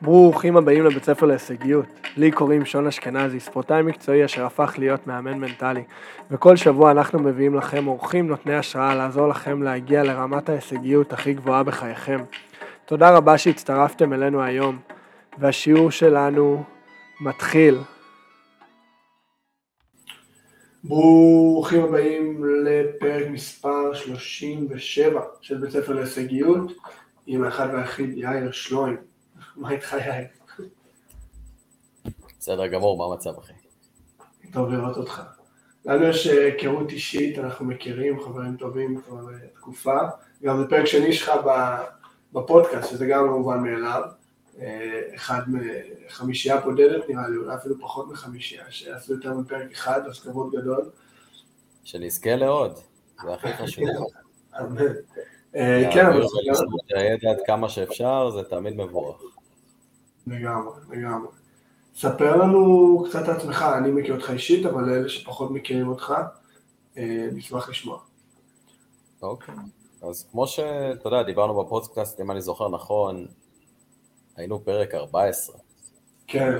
ברוכים הבאים לבית ספר להישגיות. לי קוראים שון אשכנזי, ספורטאי מקצועי אשר הפך להיות מאמן מנטלי. וכל שבוע אנחנו מביאים לכם אורחים נותני השראה לעזור לכם להגיע לרמת ההישגיות הכי גבוהה בחייכם. תודה רבה שהצטרפתם אלינו היום, והשיעור שלנו מתחיל. ברוכים הבאים לפרק מספר 37 של בית ספר להישגיות עם האחד והיחיד יאיר שלוים. מה איתך יאיר? בסדר גמור, מה המצב אחי? טוב לראות אותך. לנו יש אה, היכרות אישית, אנחנו מכירים, חברים טובים כבר אה, תקופה. גם זה פרק שני שלך בפודקאסט, שזה גם מובן מאליו. אה, אחד מחמישייה בודדת נראה לי, אולי אפילו פחות מחמישייה, שעשו יותר מפרק אחד, אז כבוד גדול. שנזכה לעוד, זה הכי חשוב. אמן. כן, אבל... הידע עד כמה שאפשר, זה תמיד מבורך. לגמרי, לגמרי. ספר לנו קצת על עצמך, אני מכיר אותך אישית, אבל לאלה שפחות מכירים אותך, אה, נשמח לשמוע. אוקיי, אז כמו שאתה יודע, דיברנו בפודקאסט, אם אני זוכר נכון, היינו פרק 14. כן,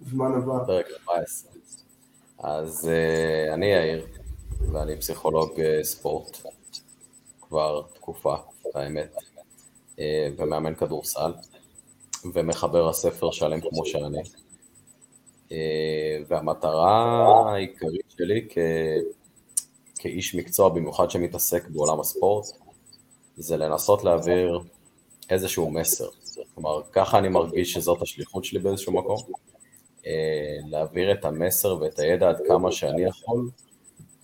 זמן עבר. פרק 14. אז uh, אני יאיר, ואני פסיכולוג uh, ספורט, כבר תקופה, האמת, uh, ומאמן כדורסל. ומחבר הספר שלם כמו שאני. אה, והמטרה העיקרית שלי כ... כאיש מקצוע, במיוחד שמתעסק בעולם הספורט, זה לנסות להעביר איזשהו מסר. כלומר, ככה אני מרגיש שזאת השליחות שלי באיזשהו מקום. אה, להעביר את המסר ואת הידע עד כמה שאני יכול,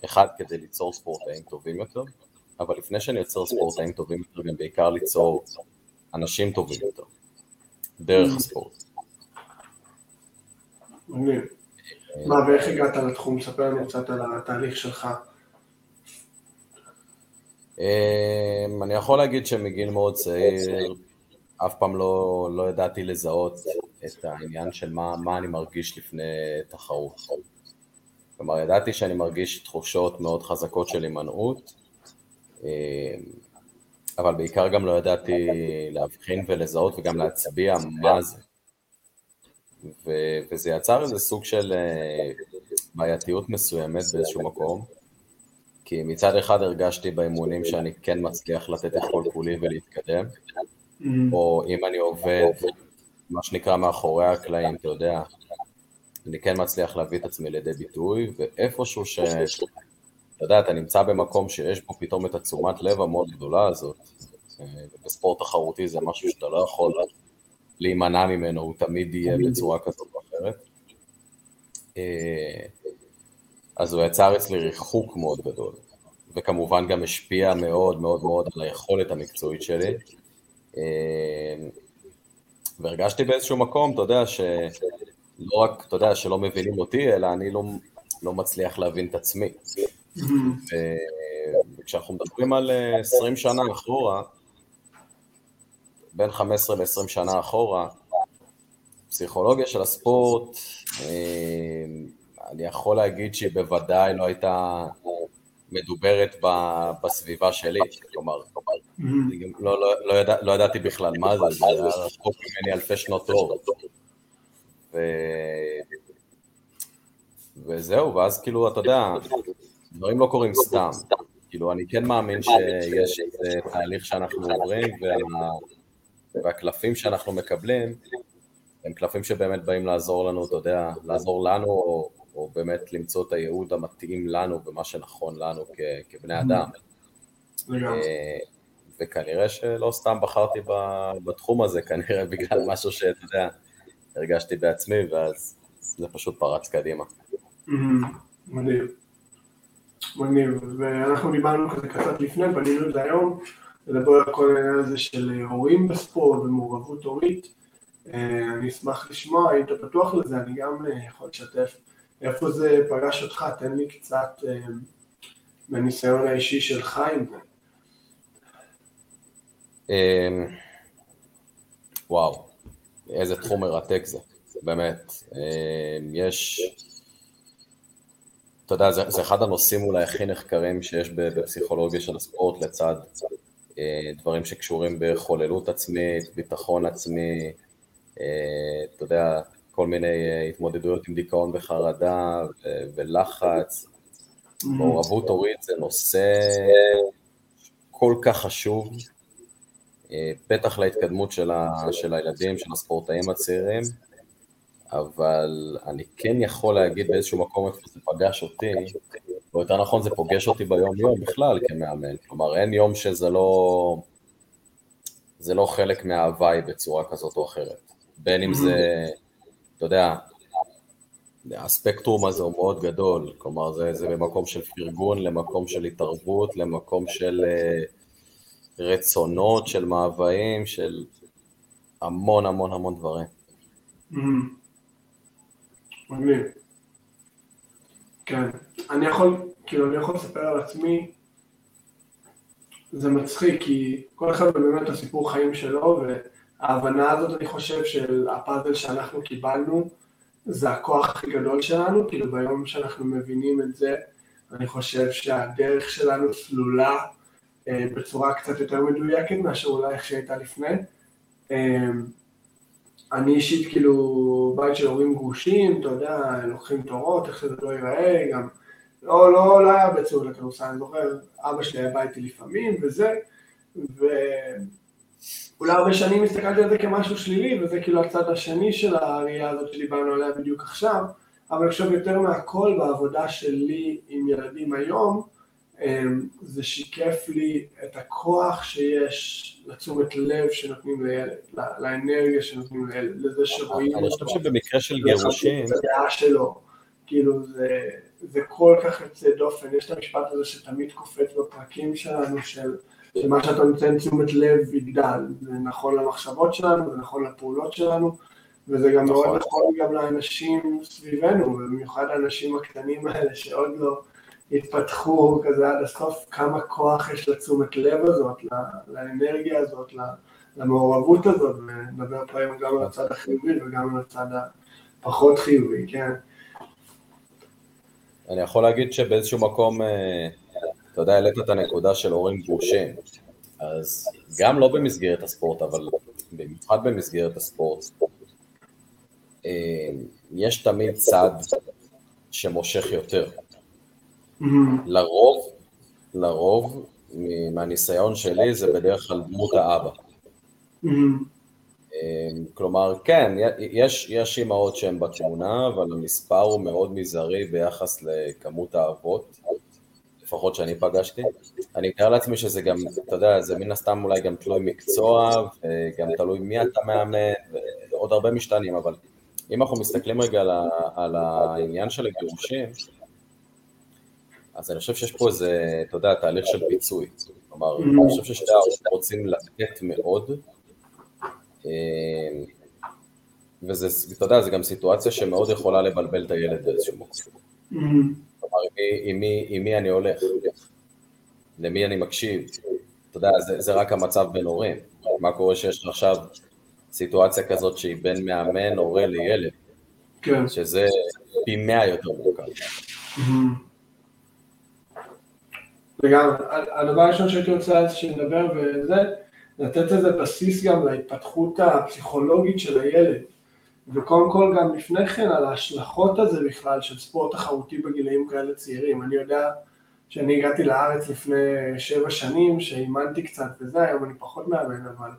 אחד, כדי ליצור ספורטאים טובים יותר, אבל לפני שאני יוצר ספורטאים טובים יותר, גם בעיקר ליצור אנשים טובים. דרך הספורט. מגניב. מה, ואיך הגעת לתחום? ספר לנו קצת על התהליך שלך. אמ, אני יכול להגיד שמגיל מאוד צעיר, אף פעם לא, לא ידעתי לזהות את העניין של מה, מה אני מרגיש לפני תחרות. כלומר, ידעתי שאני מרגיש תחושות מאוד חזקות של הימנעות, אמ, אבל בעיקר גם לא ידעתי להבחין ולזהות וגם להצביע מה זה. ו- וזה יצר איזה סוג של אה, בעייתיות מסוימת באיזשהו מקום, כי מצד אחד הרגשתי באימונים שאני כן מצליח לתת את כל כולי ולהתקדם, mm-hmm. או אם אני עובד, מה שנקרא מאחורי הקלעים, אתה יודע, אני כן מצליח להביא את עצמי לידי ביטוי, ואיפשהו ש... אתה יודע, אתה נמצא במקום שיש בו פתאום את התשומת לב המאוד גדולה הזאת, בספורט תחרותי זה משהו שאתה לא יכול להימנע ממנו, הוא תמיד יהיה בצורה כזאת או אחרת. אה, אז הוא יצר אצלי ריחוק מאוד גדול, וכמובן גם השפיע מאוד מאוד מאוד על היכולת המקצועית שלי. אה, והרגשתי באיזשהו מקום, אתה יודע, שלא רק, אתה יודע, שלא מבינים אותי, אלא אני לא, לא מצליח להבין את עצמי. וכשאנחנו מדברים על 20 אה, שנה אחורה, בין 15 ל-20 שנה אחורה, פסיכולוגיה של הספורט, אה, אני יכול להגיד שהיא בוודאי לא הייתה מדוברת בסביבה שלי, כלומר, אני גם לא, לא, לא, לא ידעתי בכלל מה זה, זה היה רחוק ממני אלפי שנות אור. וזהו, ואז כאילו, אתה יודע, דברים לא קורים סתם. כאילו, אני כן מאמין שיש איזה תהליך שאנחנו עוברים, וה... והקלפים שאנחנו מקבלים, הם קלפים שבאמת באים לעזור לנו, אתה יודע, לעזור לנו, או, או באמת למצוא את הייעוד המתאים לנו ומה שנכון לנו כ- כבני אדם. אה, וכנראה שלא סתם בחרתי בתחום הזה, כנראה בגלל משהו שאתה יודע, הרגשתי בעצמי, ואז זה פשוט פרץ קדימה. מדהים. מגניב, ואנחנו דיברנו כזה קצת לפני, בנינו את זה היום, לדבר על כל העניין הזה של הורים בספורט ומעורבות הורית. אה, אני אשמח לשמוע, אם אתה פתוח לזה, אני גם אה, יכול לשתף איפה זה פגש אותך, תן לי קצת אה, מהניסיון האישי שלך עם זה. וואו, איזה תחום מרתק זה, באמת. אמ, יש... אתה יודע, זה, זה אחד הנושאים אולי הכי נחקרים שיש בפסיכולוגיה של הספורט לצד אה, דברים שקשורים בחוללות עצמית, ביטחון עצמי, אתה יודע, כל מיני התמודדויות עם דיכאון וחרדה ולחץ. Mm-hmm. מעורבות הורית זה נושא כל כך חשוב, בטח להתקדמות של, ה, של הילדים, של הספורטאים הצעירים, אבל אני כן יכול להגיד באיזשהו מקום איפה זה פגש אותי, או יותר נכון זה פוגש אותי ביום יום בכלל כמאמן, כלומר אין יום שזה לא, זה לא חלק מההוואי בצורה כזאת או אחרת, בין אם זה, אתה יודע, הספקטרום הזה הוא מאוד גדול, כלומר זה, זה במקום של פרגון, למקום של התערבות, למקום של uh, רצונות, של מאוויים, של המון המון המון דברים. מגניב. כן, אני יכול, כאילו אני יכול לספר על עצמי, זה מצחיק כי כל אחד באמת הסיפור חיים שלו וההבנה הזאת אני חושב של הפאזל שאנחנו קיבלנו זה הכוח הכי גדול שלנו, כאילו ביום שאנחנו מבינים את זה אני חושב שהדרך שלנו סלולה אה, בצורה קצת יותר מדויקת מאשר אולי איך שהייתה לפני. אה, אני אישית כאילו בית של הורים גרושים, אתה יודע, לוקחים תורות, איך שזה לא ייראה, גם לא, לא, לא היה בית סעוד לכדורסל, אני זוכר, אבא שלי היה בא איתי לפעמים וזה, ואולי הרבה שנים הסתכלתי על זה כמשהו שלילי, וזה כאילו הצד השני של הראייה הזאת שדיברנו עליה בדיוק עכשיו, אבל אני חושב יותר מהכל בעבודה שלי עם ילדים היום, זה שיקף לי את הכוח שיש לתשומת לב שנותנים לילד, לאנרגיה שנותנים לילד, לזה שרואים אני חושב שבמקרה של גירושים... שלו, כאילו זה, זה כל כך יוצא דופן, יש את המשפט הזה שתמיד קופץ בפרקים שלנו, של שמה שאתה נותן תשומת לב יגדל, זה נכון למחשבות שלנו, זה נכון לפעולות שלנו, וזה גם מאוד נכון, נכון גם לאנשים סביבנו, ובמיוחד האנשים הקטנים האלה שעוד לא... התפתחו כזה עד הסוף, כמה כוח יש לתשומת לב הזאת, לאנרגיה הזאת, למעורבות הזאת, ונדבר פה היום גם על הצד החיובי וגם על הצד הפחות חיובי, כן. אני יכול להגיד שבאיזשהו מקום, אה, אתה יודע, העלית את הנקודה של הורים גרושים, אז גם לא במסגרת הספורט, אבל במיוחד במסגרת הספורט, אה, יש תמיד צד שמושך יותר. Mm-hmm. לרוב, לרוב, מהניסיון שלי זה בדרך כלל דמות האבא. Mm-hmm. אמ, כלומר, כן, יש, יש אימהות שהן בתמונה, אבל המספר הוא מאוד מזערי ביחס לכמות האבות, לפחות שאני פגשתי. אני מתאר לעצמי שזה גם, אתה יודע, זה מן הסתם אולי גם תלוי מקצוע, וגם תלוי מי אתה מאמן, ועוד הרבה משתנים, אבל אם אנחנו מסתכלים רגע על, על העניין של הגירושים, אז אני חושב שיש פה איזה, אתה יודע, תהליך של פיצוי. כלומר, mm. אני חושב ששתי ההורים רוצים לתת מאוד, אה, וזה, אתה יודע, זו גם סיטואציה שמאוד יכולה לבלבל את הילד באיזשהו מקום. Mm. כלומר, עם מי, עם מי אני הולך? למי אני מקשיב? אתה יודע, זה, זה רק המצב בין הורים. מה קורה שיש עכשיו סיטואציה כזאת שהיא בין מאמן, הורה לילד, כן. שזה פי מאה יותר מורכב. וגם הדבר הראשון שהייתי רוצה שנדבר וזה, לתת איזה בסיס גם להתפתחות הפסיכולוגית של הילד. וקודם כל גם לפני כן על ההשלכות הזה בכלל של ספורט תחרותי בגילאים כאלה צעירים. אני יודע שאני הגעתי לארץ לפני שבע שנים, שאימנתי קצת וזה, היום אני פחות מאמן, אבל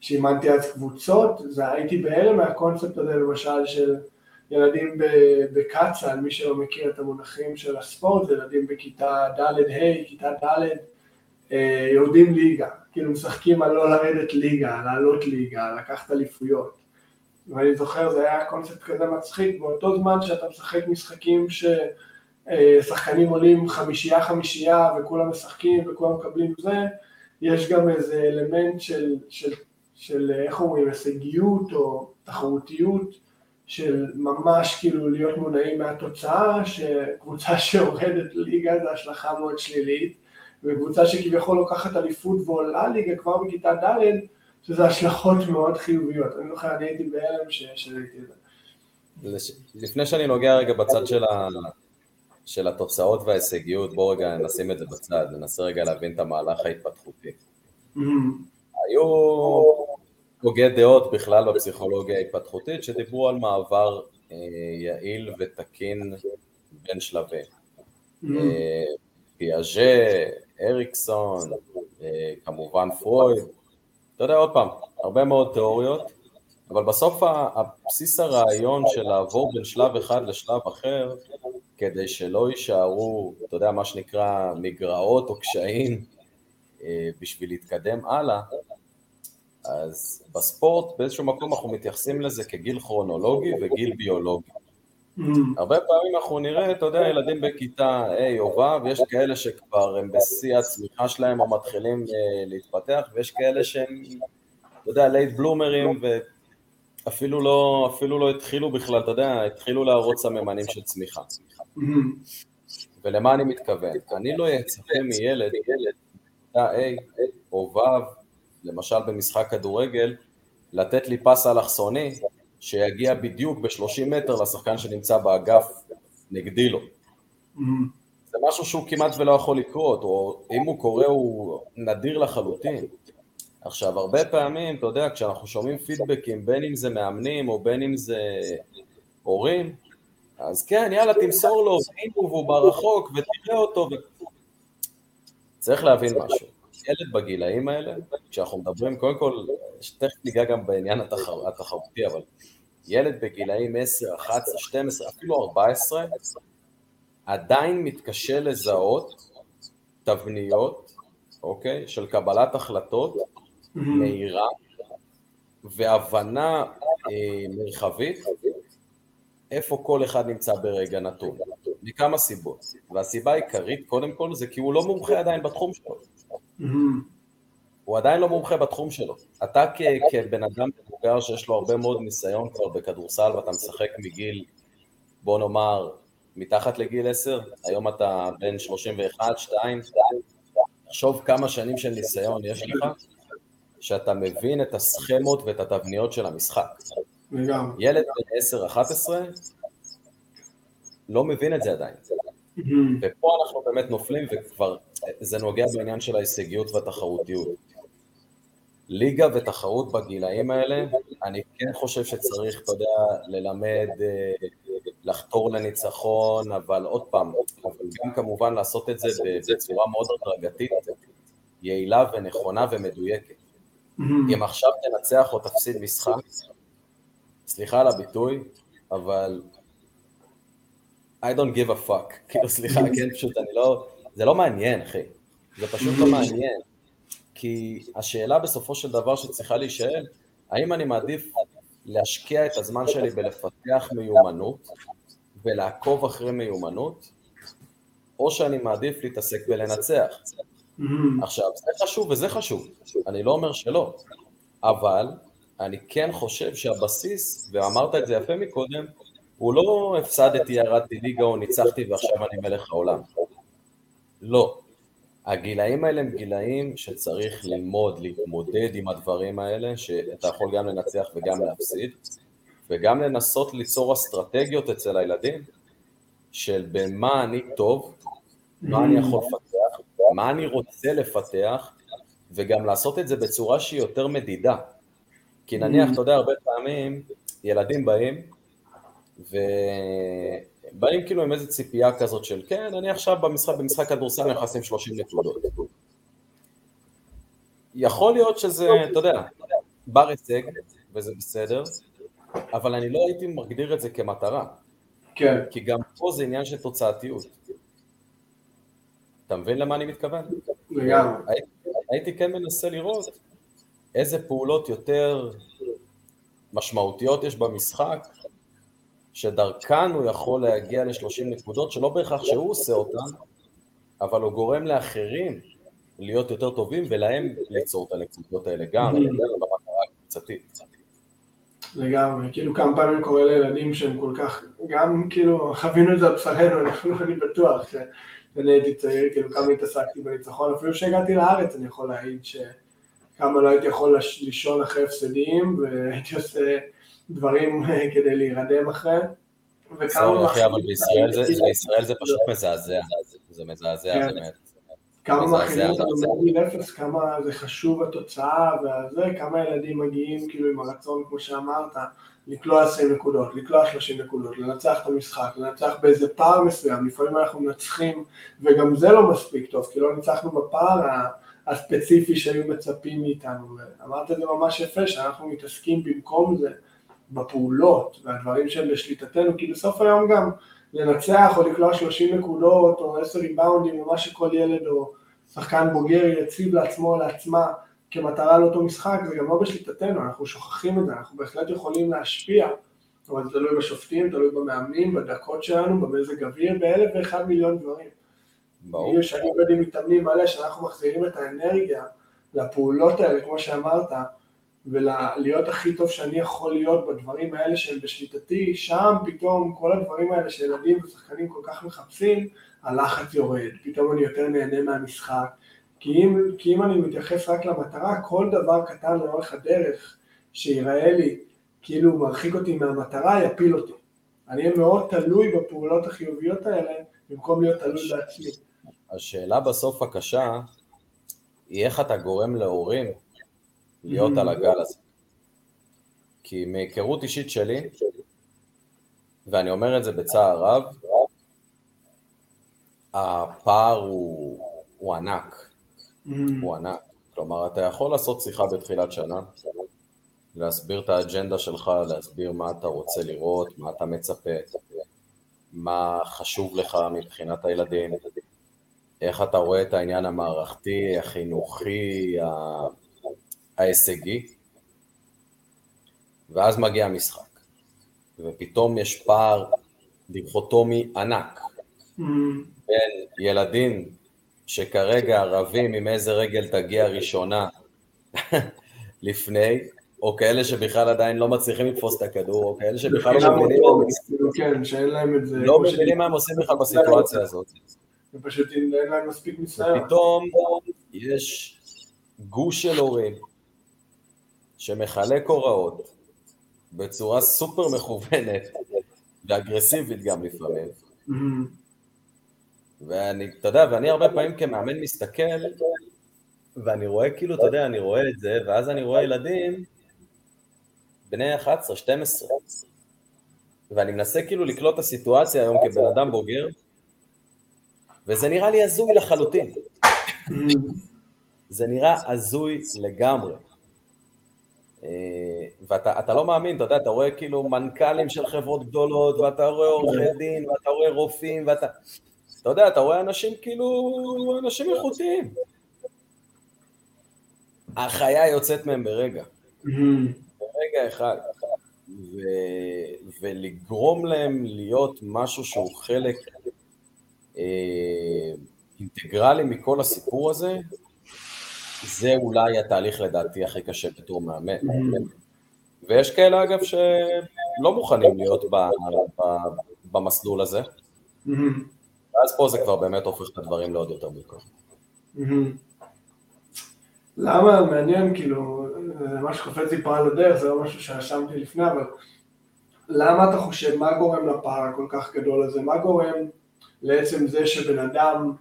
שאימנתי אז קבוצות, זה הייתי בהלם מהקונספט הזה למשל של ילדים בקצ"א, מי שלא מכיר את המונחים של הספורט, ילדים בכיתה ד'-ה', כיתה ד', אה, יורדים ליגה, כאילו משחקים על לא לרדת ליגה, על לעלות ליגה, לקחת אליפויות. ואני זוכר, זה היה קונספט כזה מצחיק, באותו זמן שאתה משחק משחקים ששחקנים עולים חמישייה חמישייה וכולם משחקים וכולם מקבלים זה, יש גם איזה אלמנט של, של, של איך אומרים, הישגיות או תחרותיות של ממש כאילו להיות מונעים מהתוצאה, שקבוצה שיורדת ליגה זה השלכה מאוד שלילית, וקבוצה שכביכול לוקחת אליפות ועולה ליגה כבר בכיתה ד', שזה השלכות מאוד חיוביות. אני זוכר, אני הייתי בהלם שראיתי את זה. לפני שאני נוגע רגע בצד של, ה... של התוצאות וההישגיות, בואו רגע נשים את זה בצד, ננסה רגע להבין את המהלך ההתפתחותי. היו הוגי דעות בכלל בפסיכולוגיה ההתפתחותית שדיברו על מעבר אה, יעיל ותקין בין שלבים. Mm. אה, פיאז'ה, אריקסון, אה, כמובן פרויד, אתה יודע עוד פעם, הרבה מאוד תיאוריות, אבל בסוף הבסיס הרעיון של לעבור בין שלב אחד לשלב אחר, כדי שלא יישארו, אתה יודע, מה שנקרא מגרעות או קשיים בשביל להתקדם הלאה, אז בספורט באיזשהו מקום אנחנו מתייחסים לזה כגיל כרונולוגי וגיל ביולוגי. Mm. הרבה פעמים אנחנו נראה, אתה יודע, ילדים בכיתה A או ו', ויש כאלה שכבר הם בשיא הצמיחה שלהם או מתחילים אה, להתפתח, ויש כאלה שהם, אתה יודע, late bloomer ים ואפילו לא, אפילו לא התחילו בכלל, אתה יודע, התחילו להראות סממנים של צמיחה. Mm. ולמה אני מתכוון? אני לא אצפה מילד, ילד, בכיתה ה' או ו', למשל במשחק כדורגל, לתת לי פס אלכסוני שיגיע בדיוק ב-30 מטר לשחקן שנמצא באגף נגדי לו. Mm-hmm. זה משהו שהוא כמעט ולא יכול לקרות, או אם הוא קורה הוא נדיר לחלוטין. עכשיו, הרבה פעמים, אתה יודע, כשאנחנו שומעים פידבקים, בין אם זה מאמנים או בין אם זה הורים, אז כן, יאללה, תמסור לו, והוא ברחוק, ותראה אותו. ו... צריך להבין משהו. ילד בגילאים האלה, כשאנחנו מדברים, קודם כל, תכף ניגע גם בעניין התחר, התחרותי, אבל ילד בגילאים 10, 11, 12, אפילו 14, עדיין מתקשה לזהות תבניות, אוקיי, של קבלת החלטות מהירה והבנה אה, מרחבית איפה כל אחד נמצא ברגע נתון, מכמה סיבות. והסיבה העיקרית, קודם כל, זה כי הוא לא מומחה עדיין בתחום שלו. הוא עדיין לא מומחה בתחום שלו. אתה כבן אדם מבוגר שיש לו הרבה מאוד ניסיון כבר בכדורסל ואתה משחק מגיל, בוא נאמר, מתחת לגיל 10, היום אתה בן 31, 2, תחשוב כמה שנים של ניסיון יש לך, שאתה מבין את הסכמות ואת התבניות של המשחק. ילד בן 10-11 לא מבין את זה עדיין. ופה אנחנו באמת נופלים וכבר זה נוגע בעניין של ההישגיות והתחרותיות. ליגה ותחרות בגילאים האלה, אני כן חושב שצריך, אתה יודע, ללמד, אה, לחתור לניצחון, אבל עוד פעם, אבל גם כמובן לעשות את זה בצורה מאוד הדרגתית, יעילה ונכונה ומדויקת. אם עכשיו תנצח או תפסיד משחק, סליחה על הביטוי, אבל I don't give a fuck, כאילו סליחה, כן, פשוט אני לא, זה לא מעניין, אחי. זה פשוט לא מעניין. כי השאלה בסופו של דבר שצריכה להישאל, האם אני מעדיף להשקיע את הזמן שלי בלפתח מיומנות ולעקוב אחרי מיומנות, או שאני מעדיף להתעסק בלנצח. עכשיו, זה חשוב וזה חשוב, אני לא אומר שלא, אבל אני כן חושב שהבסיס, ואמרת את זה יפה מקודם, הוא לא הפסדתי, ירדתי ליגה או ניצחתי ועכשיו אני מלך העולם. לא. הגילאים האלה הם גילאים שצריך ללמוד, להתמודד עם הדברים האלה, שאתה יכול גם לנצח וגם להפסיד, וגם לנסות ליצור אסטרטגיות אצל הילדים של במה אני טוב, מה אני יכול לפתח, מה אני רוצה לפתח, וגם לעשות את זה בצורה שהיא יותר מדידה. כי נניח, אתה יודע, הרבה פעמים ילדים באים, ו... באים כאילו עם איזה ציפייה כזאת של כן, אני עכשיו במשחק, במשחק כדורסל נכנסים 30 נקודות. יכול להיות שזה, אתה יודע, בר הישג, וזה בסדר, אבל אני לא הייתי מגדיר את זה כמטרה. כן. כי גם פה זה עניין של תוצאתיות. אתה מבין למה אני מתכוון? לגמרי. הייתי, הייתי כן מנסה לראות איזה פעולות יותר משמעותיות יש במשחק, שדרכן הוא יכול להגיע ל-30 נקודות, שלא בהכרח שהוא עושה אותן, אבל הוא גורם לאחרים להיות יותר טובים ולהם ליצור את הנקודות האלה גם, אני יודע, במטרה הקבוצתית. לגמרי, כאילו כמה פעמים קורה לילדים שהם כל כך, גם כאילו חווינו את זה על בשרנו, אני בטוח שאני הייתי צעיר, כאילו כמה התעסקתי בניצחון, אפילו כשהגעתי לארץ אני יכול להעיד שכמה לא הייתי יכול לישון אחרי הפסדים והייתי עושה דברים אה, כדי להירדם אחרי. סורי אחי, אבל בישראל זה פשוט מזעזע, זה מזעזע, באמת. כמה מכינים אותנו מגיל אפס, כמה זה חשוב התוצאה והזה, כמה ילדים מגיעים כאילו עם הרצון, כמו שאמרת, לקלוע 20 נקודות, לקלוע 30 נקודות, לנצח את המשחק, לנצח באיזה פער מסוים, לפעמים אנחנו מנצחים וגם זה לא מספיק טוב, כי לא ניצחנו בפער הספציפי שהיו מצפים מאיתנו, ואמרת את זה ממש יפה, שאנחנו מתעסקים במקום זה בפעולות והדברים שהם בשליטתנו, כי בסוף היום גם לנצח או לקלוע 30 נקודות או 10 ריבאונדים או מה שכל ילד או שחקן בוגר יציב לעצמו או לעצמה כמטרה לאותו משחק, זה גם לא בשליטתנו, אנחנו שוכחים את זה, אנחנו בהחלט יכולים להשפיע, אבל זה תלוי בשופטים, תלוי במאמנים, בדקות שלנו, במזג אוויר, באלף ואחד מיליון דברים. ברור. יש אני עובד עם מתאמנים מלא, שאנחנו מחזירים את האנרגיה לפעולות האלה, כמו שאמרת, ולהיות הכי טוב שאני יכול להיות בדברים האלה שהם בשליטתי, שם פתאום כל הדברים האלה שילדים ושחקנים כל כך מחפשים, הלחץ יורד, פתאום אני יותר נהנה מהמשחק, כי אם, כי אם אני מתייחס רק למטרה, כל דבר קטן לאורך הדרך שיראה לי כאילו מרחיק אותי מהמטרה, יפיל אותי. אני אהיה מאוד תלוי בפעולות החיוביות האלה, במקום להיות תלוי בעצמי. השאלה בסוף הקשה, היא איך אתה גורם להורים להיות על הגל הזה. כי מהיכרות אישית שלי, ואני אומר את זה בצער רב, הפער הוא, הוא ענק. הוא ענק. כלומר, אתה יכול לעשות שיחה בתחילת שנה, להסביר את האג'נדה שלך, להסביר מה אתה רוצה לראות, מה אתה מצפה, מה חשוב לך מבחינת הילדים, איך אתה רואה את העניין המערכתי, החינוכי, ההישגי, ואז מגיע המשחק, ופתאום יש פער דיכוטומי ענק mm. בין ילדים שכרגע רבים עם איזה רגל תגיע ראשונה לפני, או כאלה שבכלל עדיין לא מצליחים לתפוס את הכדור, או כאלה שבכלל לא מבינים כן, את זה. לא מבינים מה הם עושים בכלל בסיטואציה הזאת. ופשוט אין להם מספיק ניסיון. ופתאום יש גוש של הורים שמחלק הוראות בצורה סופר מכוונת ואגרסיבית גם לפעמים. ואני, אתה יודע, ואני הרבה פעמים כמאמן מסתכל, ואני רואה כאילו, אתה יודע, אני רואה את זה, ואז אני רואה ילדים בני 11, 12, ואני מנסה כאילו לקלוט את הסיטואציה היום כבן אדם בוגר, וזה נראה לי הזוי לחלוטין. זה נראה הזוי לגמרי. אה, ואתה לא מאמין, אתה יודע, אתה רואה כאילו מנכ"לים של חברות גדולות, ואתה רואה עורכי דין, ואתה רואה רופאים, ואתה... אתה יודע, אתה רואה אנשים כאילו, אנשים איכותיים. החיה יוצאת מהם ברגע. ברגע אחד. ו... ולגרום להם להיות משהו שהוא חלק אה, אינטגרלי מכל הסיפור הזה, זה אולי התהליך לדעתי הכי קשה בתור מאמן. ויש כאלה אגב שלא מוכנים להיות ב, ב, במסלול הזה, ואז פה זה כבר באמת הופך את הדברים לעוד יותר מורכבים. למה מעניין, כאילו, זה מה שקופץ לי פה על הדרך, זה לא משהו שרשמתי לפני, אבל למה אתה חושב, מה גורם לפער הכל כך גדול הזה? מה גורם לעצם זה שבן אדם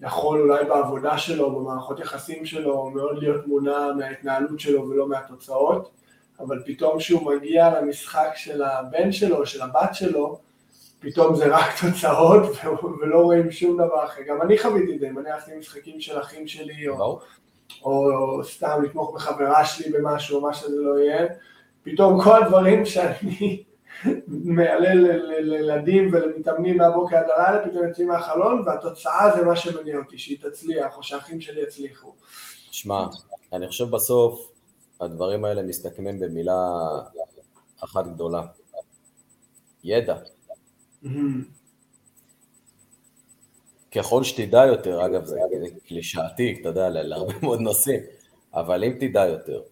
יכול אולי בעבודה שלו, במערכות יחסים שלו, מאוד להיות מונע מההתנהלות שלו ולא מהתוצאות, אבל פתאום כשהוא מגיע למשחק של הבן שלו, של הבת שלו, פתאום זה רק תוצאות ולא רואים שום דבר אחר. גם אני חוויתי את זה, אם אני הלכתי למשחקים של אחים שלי, או, או, או סתם לתמוך בחברה שלי במשהו, או מה שזה לא יהיה, פתאום כל הדברים שאני מעלה לילדים ולמתאמנים מהבוקר עד הלילה, פתאום יוצאים מהחלון, והתוצאה זה מה שמניע אותי, שהיא תצליח, או שהאחים שלי יצליחו. שמע, אני חושב בסוף הדברים האלה מסתכמים במילה אחת גדולה. ידע. ככל שתדע יותר, אגב זה קלישאתי, אתה יודע, להרבה מאוד נושאים, אבל אם תדע יותר,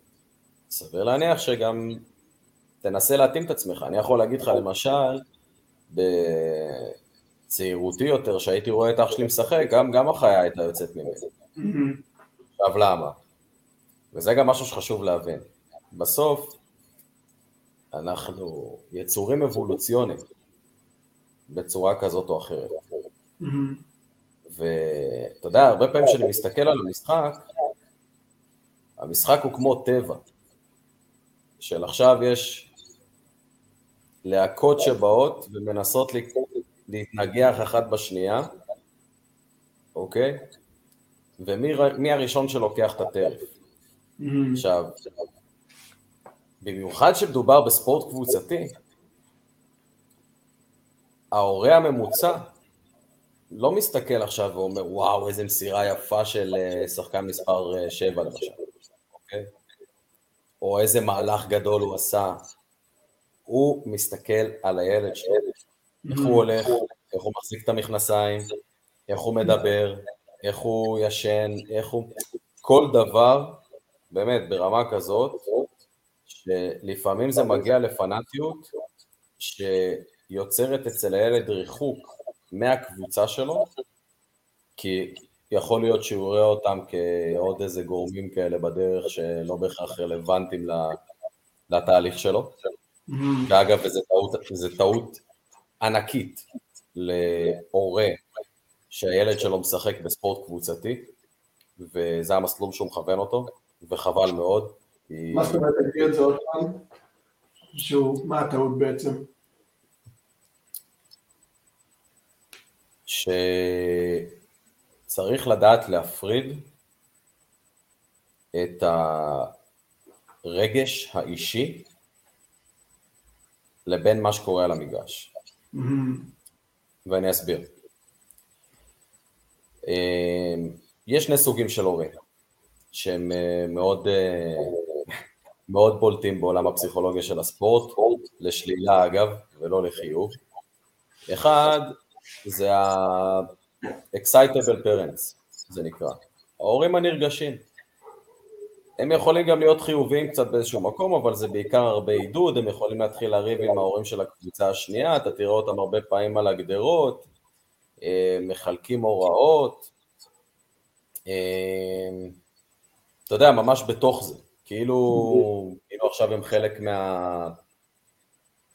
סביר להניח שגם תנסה להתאים את עצמך. אני יכול להגיד לך למשל, בצעירותי יותר, שהייתי רואה את אח שלי משחק, גם, גם החיה הייתה יוצאת ממני. עכשיו למה? וזה גם משהו שחשוב להבין. בסוף, אנחנו יצורים אבולוציוניים. בצורה כזאת או אחרת. ואתה יודע, הרבה פעמים כשאני מסתכל על המשחק, המשחק הוא כמו טבע, של עכשיו יש להקות שבאות ומנסות להתנגח אחת בשנייה, אוקיי? ומי הראשון שלוקח את הטרף? Mm-hmm. עכשיו, במיוחד כשמדובר בספורט קבוצתי, ההורה הממוצע לא מסתכל עכשיו ואומר, וואו, איזה מסירה יפה של אה, שחקן מספר 7 אה, למשל, אוקיי? או איזה מהלך גדול הוא עשה. הוא מסתכל על הילד שלו, איך הוא הולך, איך הוא מחזיק את המכנסיים, איך הוא מדבר, איך הוא ישן, איך הוא... כל דבר, באמת, ברמה כזאת, שלפעמים זה מגיע לפנאטיות, שיוצרת אצל הילד ריחוק מהקבוצה שלו, כי יכול להיות שהוא רואה אותם כעוד איזה גורמים כאלה בדרך שלא בהכרח רלוונטיים לתהליך שלו. ואגב, וזו טעות, טעות ענקית להורה שהילד שלו משחק בספורט קבוצתי, וזה המסלול שהוא מכוון אותו, וחבל מאוד. מה זאת אומרת, תגיד את זה עוד פעם? שהוא, מה הטעות בעצם? שצריך לדעת להפריד את הרגש האישי לבין מה שקורה על המגרש. ואני אסביר. אמ, יש שני סוגים של הורים שהם אה, מאוד, אה, מאוד בולטים בעולם הפסיכולוגיה של הספורט, לשלילה אגב, ולא לחיוב. אחד, זה ה-excitable parents, זה נקרא. ההורים הנרגשים. הם יכולים גם להיות חיוביים קצת באיזשהו מקום, אבל זה בעיקר הרבה עידוד, הם יכולים להתחיל לריב עם ההורים של הקבוצה השנייה, אתה תראה אותם הרבה פעמים על הגדרות, אה, מחלקים הוראות, אה, אתה יודע, ממש בתוך זה, כאילו, כאילו עכשיו הם חלק מה...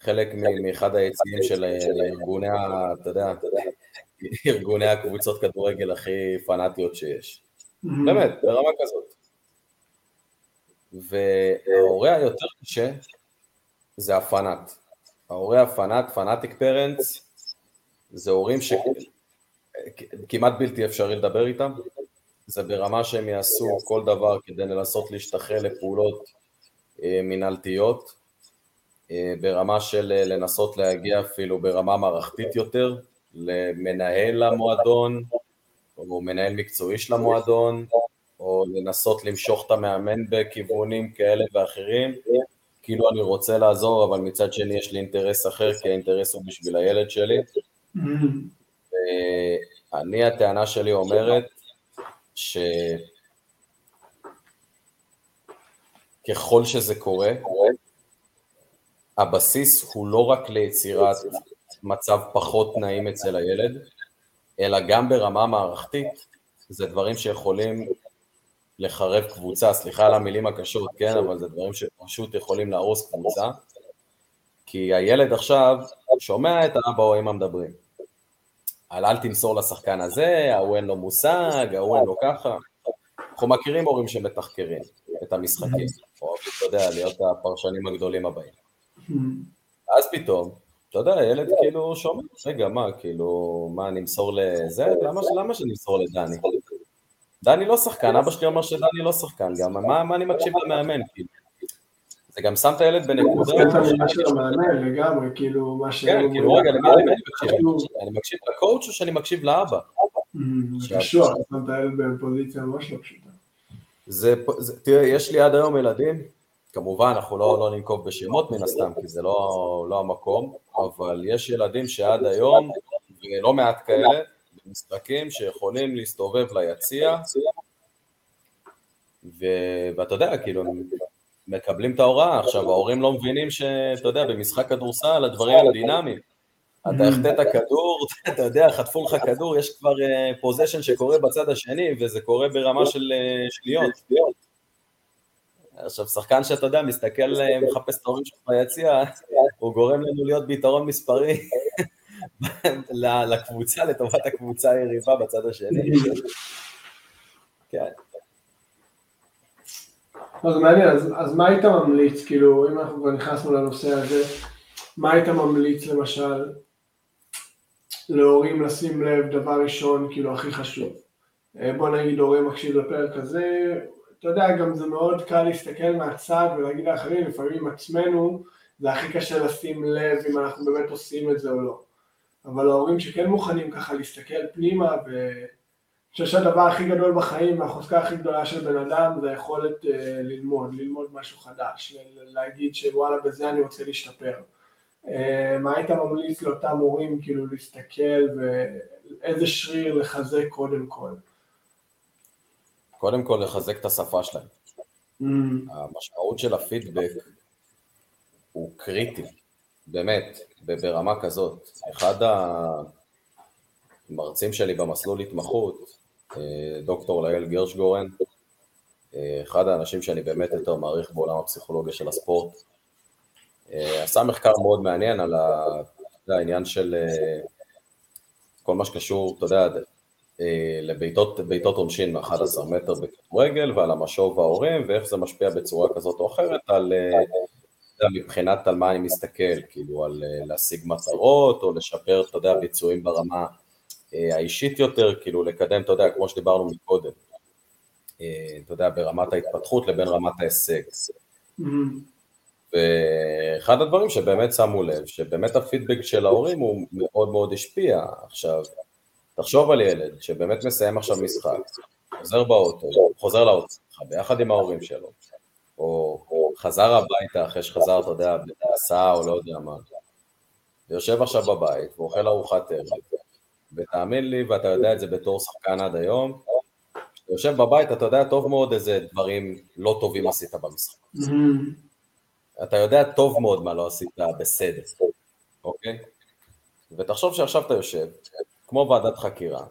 חלק מאחד היציאים של ארגוני, אתה יודע, ארגוני הקבוצות כדורגל הכי פנאטיות שיש. באמת, ברמה כזאת. וההורה היותר קשה זה הפנאט. ההורה הפנאט, פנאטיק פרנטס, זה הורים שכמעט בלתי אפשרי לדבר איתם, זה ברמה שהם יעשו כל דבר כדי לנסות להשתחרר לפעולות אה, מינהלתיות, אה, ברמה של אה, לנסות להגיע אפילו ברמה מערכתית יותר, למנהל המועדון, או מנהל מקצועי של המועדון, או לנסות למשוך את המאמן בכיוונים כאלה ואחרים, כאילו אני רוצה לעזור, אבל מצד שני יש לי אינטרס אחר, כי האינטרס הוא בשביל הילד שלי. אני, הטענה שלי אומרת שככל שזה קורה, הבסיס הוא לא רק ליצירת מצב פחות נעים אצל הילד, אלא גם ברמה מערכתית, זה דברים שיכולים לחרב קבוצה, סליחה על המילים הקשות, כן, אבל זה דברים שפשוט יכולים להרוס קבוצה, כי הילד עכשיו שומע את האבא או אמא מדברים. על אל תמסור לשחקן הזה, ההוא אין לו מושג, ההוא אין לו ככה. אנחנו מכירים הורים שמתחקרים את המשחקים, או אתה יודע, להיות הפרשנים הגדולים הבאים. אז פתאום, אתה יודע, הילד כאילו שומע, רגע, מה, כאילו, מה, נמסור לזה? למה, שנמסור לדני? דני לא שחקן, אבא שלי אומר שדני לא שחקן גם, מה, מה אני מקשיב למאמן, כאילו? זה גם שם את הילד בנקודה... זה קטע ממה של המאמן לגמרי, כאילו, מה ש... כן, כאילו, רגע, למי אני מקשיב? אני מקשיב לקואוצ' או שאני מקשיב לאבא? זה קשור, אתה שם את הילד בפוזיציה ממש לא פשוטה. זה, תראה, יש לי עד היום ילדים, כמובן, אנחנו לא, לא ננקוב בשמות מן הסתם, כי זה לא, לא המקום, אבל יש ילדים שעד היום, ולא מעט כאלה, במשחקים שיכולים להסתובב ליציע, ו... ואתה יודע, כאילו, מקבלים את ההוראה. עכשיו, ההורים לא מבינים שאתה יודע, במשחק כדורסל הדברים הם דינמיים. אתה החטאת כדור, אתה יודע, חטפו לך כדור, יש כבר פוזיישן אה, שקורה בצד השני, וזה קורה ברמה של אה, שניות. עכשיו, שחקן שאתה יודע, מסתכל, אה, מחפש את ההורים שלך ביציע, הוא גורם לנו להיות ביתרון מספרי לקבוצה, לטובת הקבוצה היריבה בצד השני. כן. זה מעניין, אז, אז מה היית ממליץ, כאילו, אם אנחנו כבר נכנסנו לנושא הזה, מה היית ממליץ למשל להורים לשים לב, דבר ראשון, כאילו, הכי חשוב? אה, בוא נגיד הורה מקשיב לפרק הזה, אתה יודע, גם זה מאוד קל להסתכל מהצד ולהגיד לאחרים, לפעמים עצמנו, זה הכי קשה לשים לב אם אנחנו באמת עושים את זה או לא. אבל ההורים שכן מוכנים ככה להסתכל פנימה, ואני חושב שהדבר הכי גדול בחיים והחוזקה הכי גדולה של בן אדם זה היכולת uh, ללמוד, ללמוד משהו חדש, להגיד שוואלה בזה אני רוצה להשתפר. Uh, מה היית ממליץ לאותם הורים כאילו להסתכל ואיזה שריר לחזק קודם כל? קודם כל לחזק את השפה שלהם. Mm. המשמעות של הפידבק הוא קריטי, באמת, ברמה כזאת. אחד המרצים שלי במסלול התמחות, אה, דוקטור לאל גרשגורן, אה, אחד האנשים שאני באמת יותר מעריך בעולם הפסיכולוגיה של הספורט, אה, עשה מחקר מאוד מעניין על העניין של כל מה שקשור, אתה יודע, לבעיטות עונשין מ-11 מטר בכדורגל ועל המשוב ההורים ואיך זה משפיע בצורה כזאת או אחרת על מבחינת על מה אני מסתכל, כאילו על אה, להשיג מטרות או לשפר, אתה יודע, ביצועים ברמה אה, האישית יותר, כאילו לקדם, אתה יודע, כמו שדיברנו מקודם, אה, אתה יודע, ברמת ההתפתחות לבין רמת ההישג. Mm-hmm. ואחד הדברים שבאמת שמו לב, שבאמת הפידבק של ההורים הוא מאוד מאוד השפיע. עכשיו, תחשוב על ילד שבאמת מסיים עכשיו משחק, חוזר באוטו, חוזר לאוטו, ביחד עם ההורים שלו, או, או חזר הביתה אחרי שחזר, אתה יודע, בהסעה או לא יודע מה, ויושב עכשיו בבית ואוכל ארוחת ערב, ותאמין לי, ואתה יודע את זה בתור שחקן עד היום, כשאתה יושב בבית אתה יודע טוב מאוד איזה דברים לא טובים עשית במשחק. Mm-hmm. אתה יודע טוב מאוד מה לא עשית בסדר, אוקיי? ותחשוב שעכשיו אתה יושב, כמו ועדת חקירה,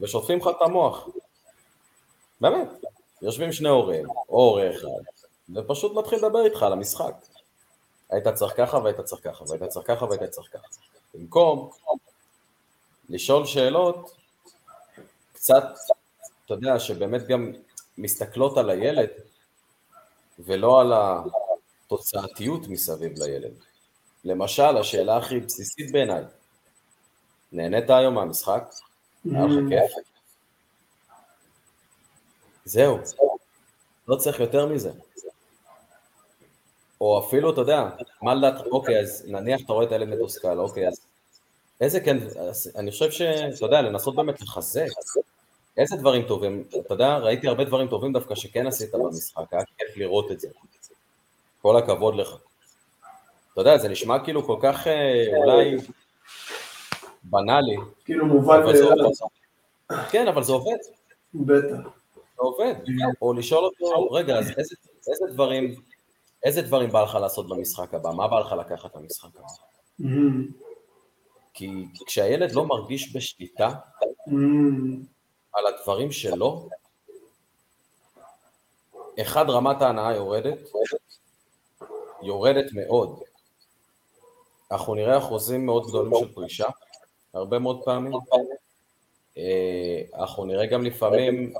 ושוטפים לך את המוח. באמת. יושבים שני הורים, או הורה אחד, ופשוט מתחיל לדבר איתך על המשחק. היית צריך ככה והיית צריך ככה, והיית צריך ככה והיית צריך ככה. במקום לשאול שאלות קצת, אתה יודע, שבאמת גם מסתכלות על הילד, ולא על התוצאתיות מסביב לילד. למשל, השאלה הכי בסיסית בעיניי, נהנית היום מהמשחק? היה לך כיף? זהו, לא צריך יותר מזה. או אפילו, אתה יודע, מה לדעת, אוקיי, אז נניח אתה רואה את הילד מתוסכל, אוקיי, אז איזה כן, אני חושב שאתה יודע, לנסות באמת לחזק, איזה דברים טובים, אתה יודע, ראיתי הרבה דברים טובים דווקא שכן עשית במשחק, היה כיף לראות את זה. כל הכבוד לך. אתה יודע, זה נשמע כאילו כל כך אה, אולי בנאלי. כאילו מובן מאליו. כן, אבל זה עובד. בטח. עובד, או לשאול אותו, רגע, אז איזה, דברים, איזה דברים בא לך לעשות במשחק הבא? מה בא לך לקחת במשחק הבא? כי כשהילד לא מרגיש בשליטה. על הדברים שלו, אחד, רמת ההנאה יורדת, יורדת מאוד. אנחנו נראה אחוזים מאוד גדולים של פרישה, הרבה מאוד פעמים. אה, אנחנו נראה גם לפעמים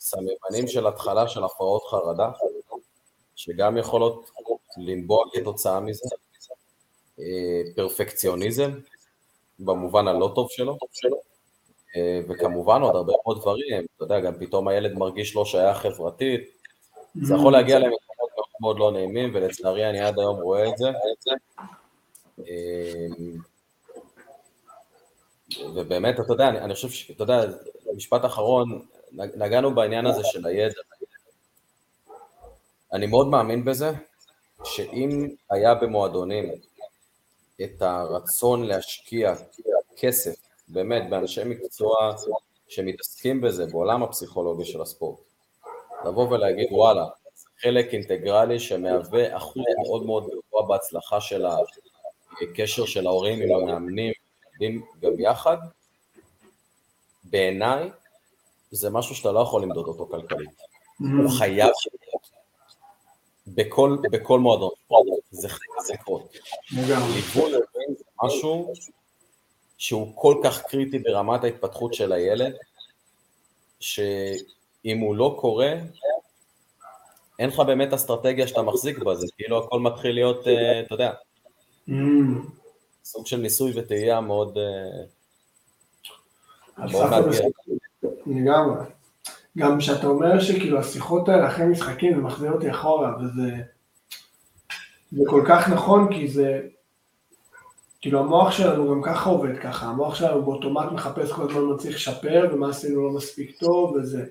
סממנים של התחלה של הפרעות חרדה, שגם יכולות לנבוע כתוצאה מזה, אה, פרפקציוניזם, במובן הלא טוב שלו, אה, וכמובן עוד הרבה מאוד דברים, אתה יודע, גם פתאום הילד מרגיש לא שייך חברתית, זה יכול להגיע למקומות מאוד מאוד לא נעימים, ולצערי אני עד היום רואה את זה. אה, ובאמת, אתה יודע, אני חושב ש... אתה יודע, משפט אחרון, נגענו בעניין הזה של הידע. אני מאוד מאמין בזה, שאם היה במועדונים את הרצון להשקיע כסף, באמת, באנשי מקצוע שמתעסקים בזה, בעולם הפסיכולוגיה של הספורט, לבוא ולהגיד, וואלה, חלק אינטגרלי שמהווה אחוז מאוד מאוד גבוה בהצלחה של הקשר של ההורים עם המאמנים, גם יחד, בעיניי זה משהו שאתה לא יכול למדוד אותו כלכלית. Mm-hmm. הוא חייב בכל, בכל מועדון, זה חייב לקרות. ליווי זה משהו שהוא כל כך קריטי ברמת ההתפתחות של הילד, שאם הוא לא קורה, אין לך באמת אסטרטגיה שאתה מחזיק בה, זה כאילו הכל מתחיל להיות, אה, אתה יודע, mm. סוג של ניסוי וטעייה מאוד... מאוד מאתגר. לגמרי. גם כשאתה אומר שכאילו השיחות האלה אחרי משחקים זה מחזיר אותי אחורה, וזה זה כל כך נכון כי זה, כאילו המוח שלנו גם ככה עובד ככה, המוח שלנו באוטומט מחפש כל הזמן מה צריך לשפר ומה עשינו לא מספיק טוב וזה,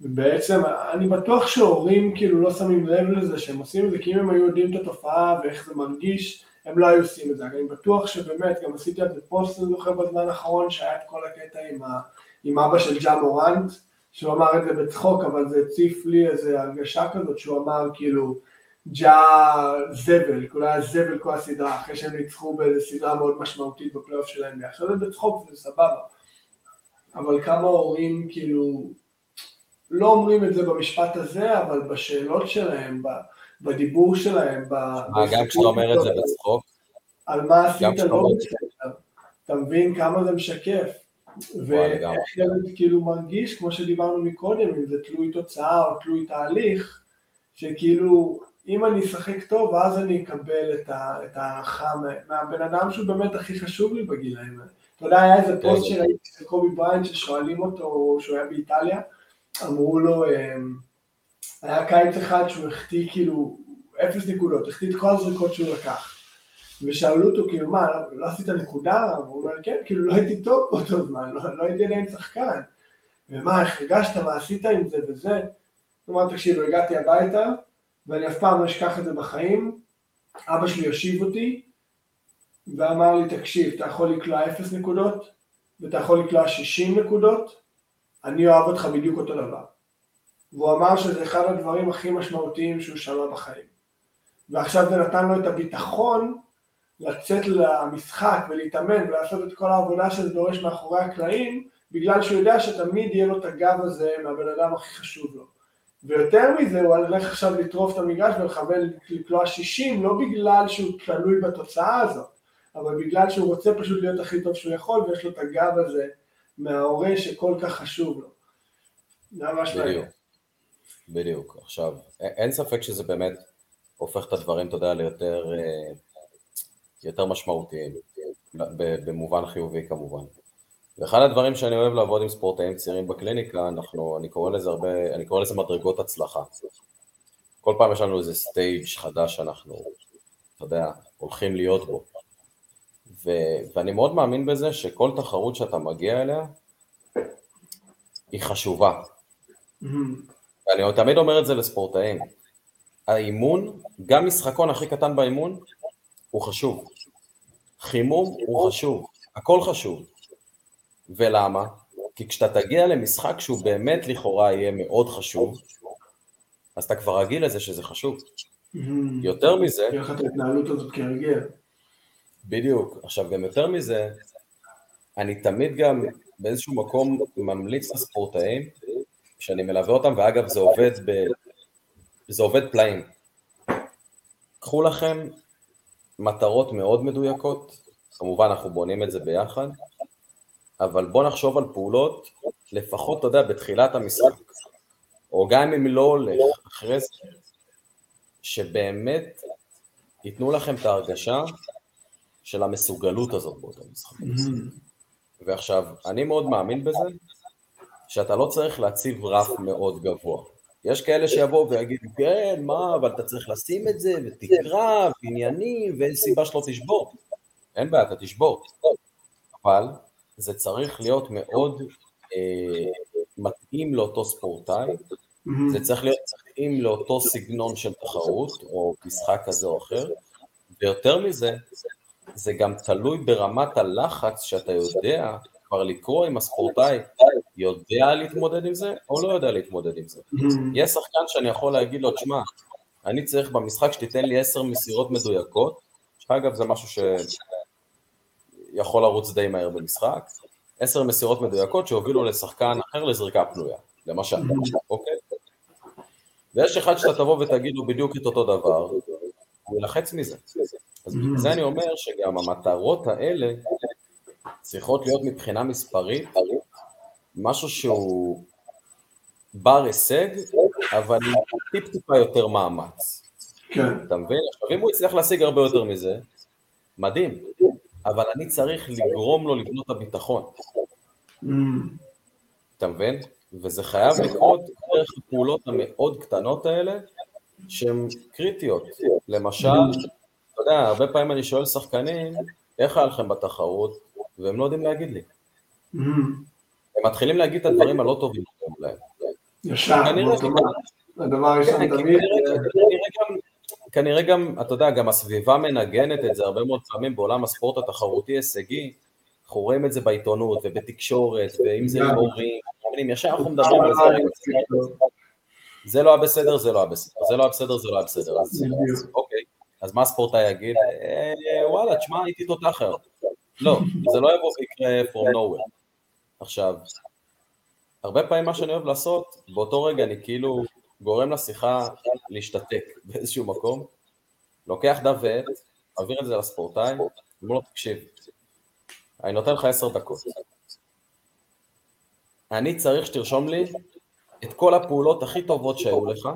ובעצם אני בטוח שהורים כאילו לא שמים לב לזה שהם עושים את זה, כי אם הם היו יודעים את התופעה ואיך זה מרגיש, הם לא היו עושים את זה, אני בטוח שבאמת, גם עשיתי את זה פוסט, אני זוכר בזמן האחרון, שהיה את כל הקטע עם, ה, עם אבא של ג'ה מורנט, שהוא אמר את זה בצחוק, אבל זה הציף לי איזו הרגשה כזאת שהוא אמר כאילו, ג'ה זבל, כולה היה זבל כל הסדרה, אחרי שהם ניצחו באיזו סדרה מאוד משמעותית בפלייאוף שלהם, ועכשיו זה בצחוק זה סבבה, אבל כמה הורים כאילו לא אומרים את זה במשפט הזה, אבל בשאלות שלהם, בדיבור שלהם, מה, גם כשאתה אומר את זה בצחוק? על מה עשית לא בסדר, אתה מבין כמה זה משקף, ואיך ילד כאילו מרגיש, כמו שדיברנו מקודם, אם זה תלוי תוצאה או תלוי תהליך, שכאילו אם אני אשחק טוב, אז אני אקבל את ההערכה מהבן אדם שהוא באמת הכי חשוב לי בגילאים האלה. אתה יודע, היה איזה פוסט כן. שראיתי של קובי בראיינט ששואלים אותו, שהוא היה באיטליה, אמרו לו, אמ, היה קיץ אחד שהוא החטיא כאילו אפס נקודות, החטיא את כל הזריקות שהוא לקח. ושאלו אותו, כאילו, מה, לא עשית נקודה? והוא אומר, כן, כאילו, לא הייתי טוב באותו זמן, לא, לא הייתי עדיין שחקן. ומה, איך הרגשת, מה עשית עם זה וזה? הוא אמר, תקשיב, הגעתי הביתה, ואני אף פעם לא אשכח את זה בחיים. אבא שלי הושיב אותי ואמר לי, תקשיב, אתה יכול לקלוע 0 נקודות ואתה יכול לקלוע 60 נקודות, אני אוהב אותך בדיוק אותו דבר. והוא אמר שזה אחד הדברים הכי משמעותיים שהוא שמע בחיים. ועכשיו זה נתן לו את הביטחון לצאת למשחק ולהתאמן ולעשות את כל העבודה שזה דורש מאחורי הקלעים, בגלל שהוא יודע שתמיד יהיה לו את הגב הזה מהבן אדם הכי חשוב לו. ויותר מזה, הוא הולך עכשיו לטרוף את המגרש ולכוון לקלוע 60, לא בגלל שהוא תלוי בתוצאה הזאת, אבל בגלל שהוא רוצה פשוט להיות הכי טוב שהוא יכול, ויש לו את הגב הזה מההורה שכל כך חשוב לו. זה ממש מעניין. בדיוק. עכשיו, אין ספק שזה באמת הופך את הדברים, אתה יודע, ליותר אה, יותר משמעותיים, במובן חיובי כמובן. ואחד הדברים שאני אוהב לעבוד עם ספורטאים צעירים בקליניקה, אנחנו, אני קורא לזה הרבה, אני קורא לזה מדרגות הצלחה. כל פעם יש לנו איזה סטייג' חדש שאנחנו, אתה יודע, הולכים להיות בו. ו, ואני מאוד מאמין בזה שכל תחרות שאתה מגיע אליה, היא חשובה. Mm-hmm. ואני תמיד אומר את זה לספורטאים. האימון, גם משחקון הכי קטן באימון, הוא חשוב. חימום הוא חשוב, הכל חשוב. ולמה? כי כשאתה תגיע למשחק שהוא באמת לכאורה יהיה מאוד חשוב, אז אתה כבר רגיל לזה שזה חשוב. Mm-hmm. יותר מזה... תהיה לך את ההתנהלות הזאת כהרגל. בדיוק. עכשיו, גם יותר מזה, אני תמיד גם באיזשהו מקום ממליץ לספורטאים, שאני מלווה אותם, ואגב, זה עובד ב... זה עובד פלאים. קחו לכם מטרות מאוד מדויקות, כמובן אנחנו בונים את זה ביחד, אבל בוא נחשוב על פעולות, לפחות, אתה יודע, בתחילת המשחק, או גם אם לא הולך, אחרי זה, שבאמת ייתנו לכם את ההרגשה של המסוגלות הזאת באותו משחק. ועכשיו, אני מאוד מאמין בזה, שאתה לא צריך להציב רף מאוד גבוה. יש כאלה שיבואו ויגידו, כן, מה, אבל אתה צריך לשים את זה, ותקרא, ועניינים, ואין סיבה שלא תשבור. אין בעיה, אתה תשבור. אבל זה צריך להיות מאוד אה, מתאים לאותו ספורטאי, mm-hmm. זה צריך להיות מתאים לאותו סגנון של תחרות, או משחק כזה או אחר, ויותר מזה, זה גם תלוי ברמת הלחץ שאתה יודע כבר לקרוא אם הספורטאי יודע להתמודד עם זה, או לא יודע להתמודד עם זה. Mm-hmm. יש שחקן שאני יכול להגיד לו, תשמע, אני צריך במשחק שתיתן לי עשר מסירות מדויקות, שאגב זה משהו שיכול לרוץ די מהר במשחק, עשר מסירות מדויקות שהובילו לשחקן אחר לזריקה פנויה, למשל, אוקיי? ויש אחד שאתה תבוא ותגיד לו בדיוק את אותו דבר, הוא ילחץ מזה. אז בגלל זה אני אומר שגם המטרות האלה צריכות להיות מבחינה מספרית משהו שהוא בר הישג, אבל עם טיפ טיפה יותר מאמץ. כן. אתה מבין? עכשיו, אם הוא יצליח להשיג הרבה יותר מזה, מדהים. אבל אני צריך לגרום לו לבנות את הביטחון. Mm, אתה מבין? וזה חייב לקרות דרך הפעולות המאוד קטנות האלה, שהן קריטיות. למשל, אתה יודע, הרבה פעמים אני שואל שחקנים, איך היה לכם בתחרות? והם לא יודעים להגיד לי. מתחילים להגיד את הדברים הלא טובים להם. ישר. הדבר הראשון כן, תמיד, כנראה- גם- אתה יודע, גם הסביבה מנגנת את זה הרבה מאוד פעמים בעולם הספורט התחרותי הישגי, אנחנו רואים את זה בעיתונות ובתקשורת, ואם זה מאמנים, ישר אנחנו מדברים על זה, זה לא היה בסדר, זה לא היה בסדר, זה לא היה בסדר, זה לא היה בסדר, אז אוקיי, אז מה הספורטאי יגיד? "אה, וואלה, תשמע, הייתי תותח היום. לא, זה לא יבוא ויקרה from nowhere. עכשיו, הרבה פעמים מה שאני אוהב לעשות, באותו רגע אני כאילו גורם לשיחה להשתתק באיזשהו מקום, לוקח דף ועט, מעביר את זה לספורטאי, אומר לו, תקשיב, אני נותן לך עשר דקות. אני צריך שתרשום לי את כל הפעולות הכי טובות שהיו לך,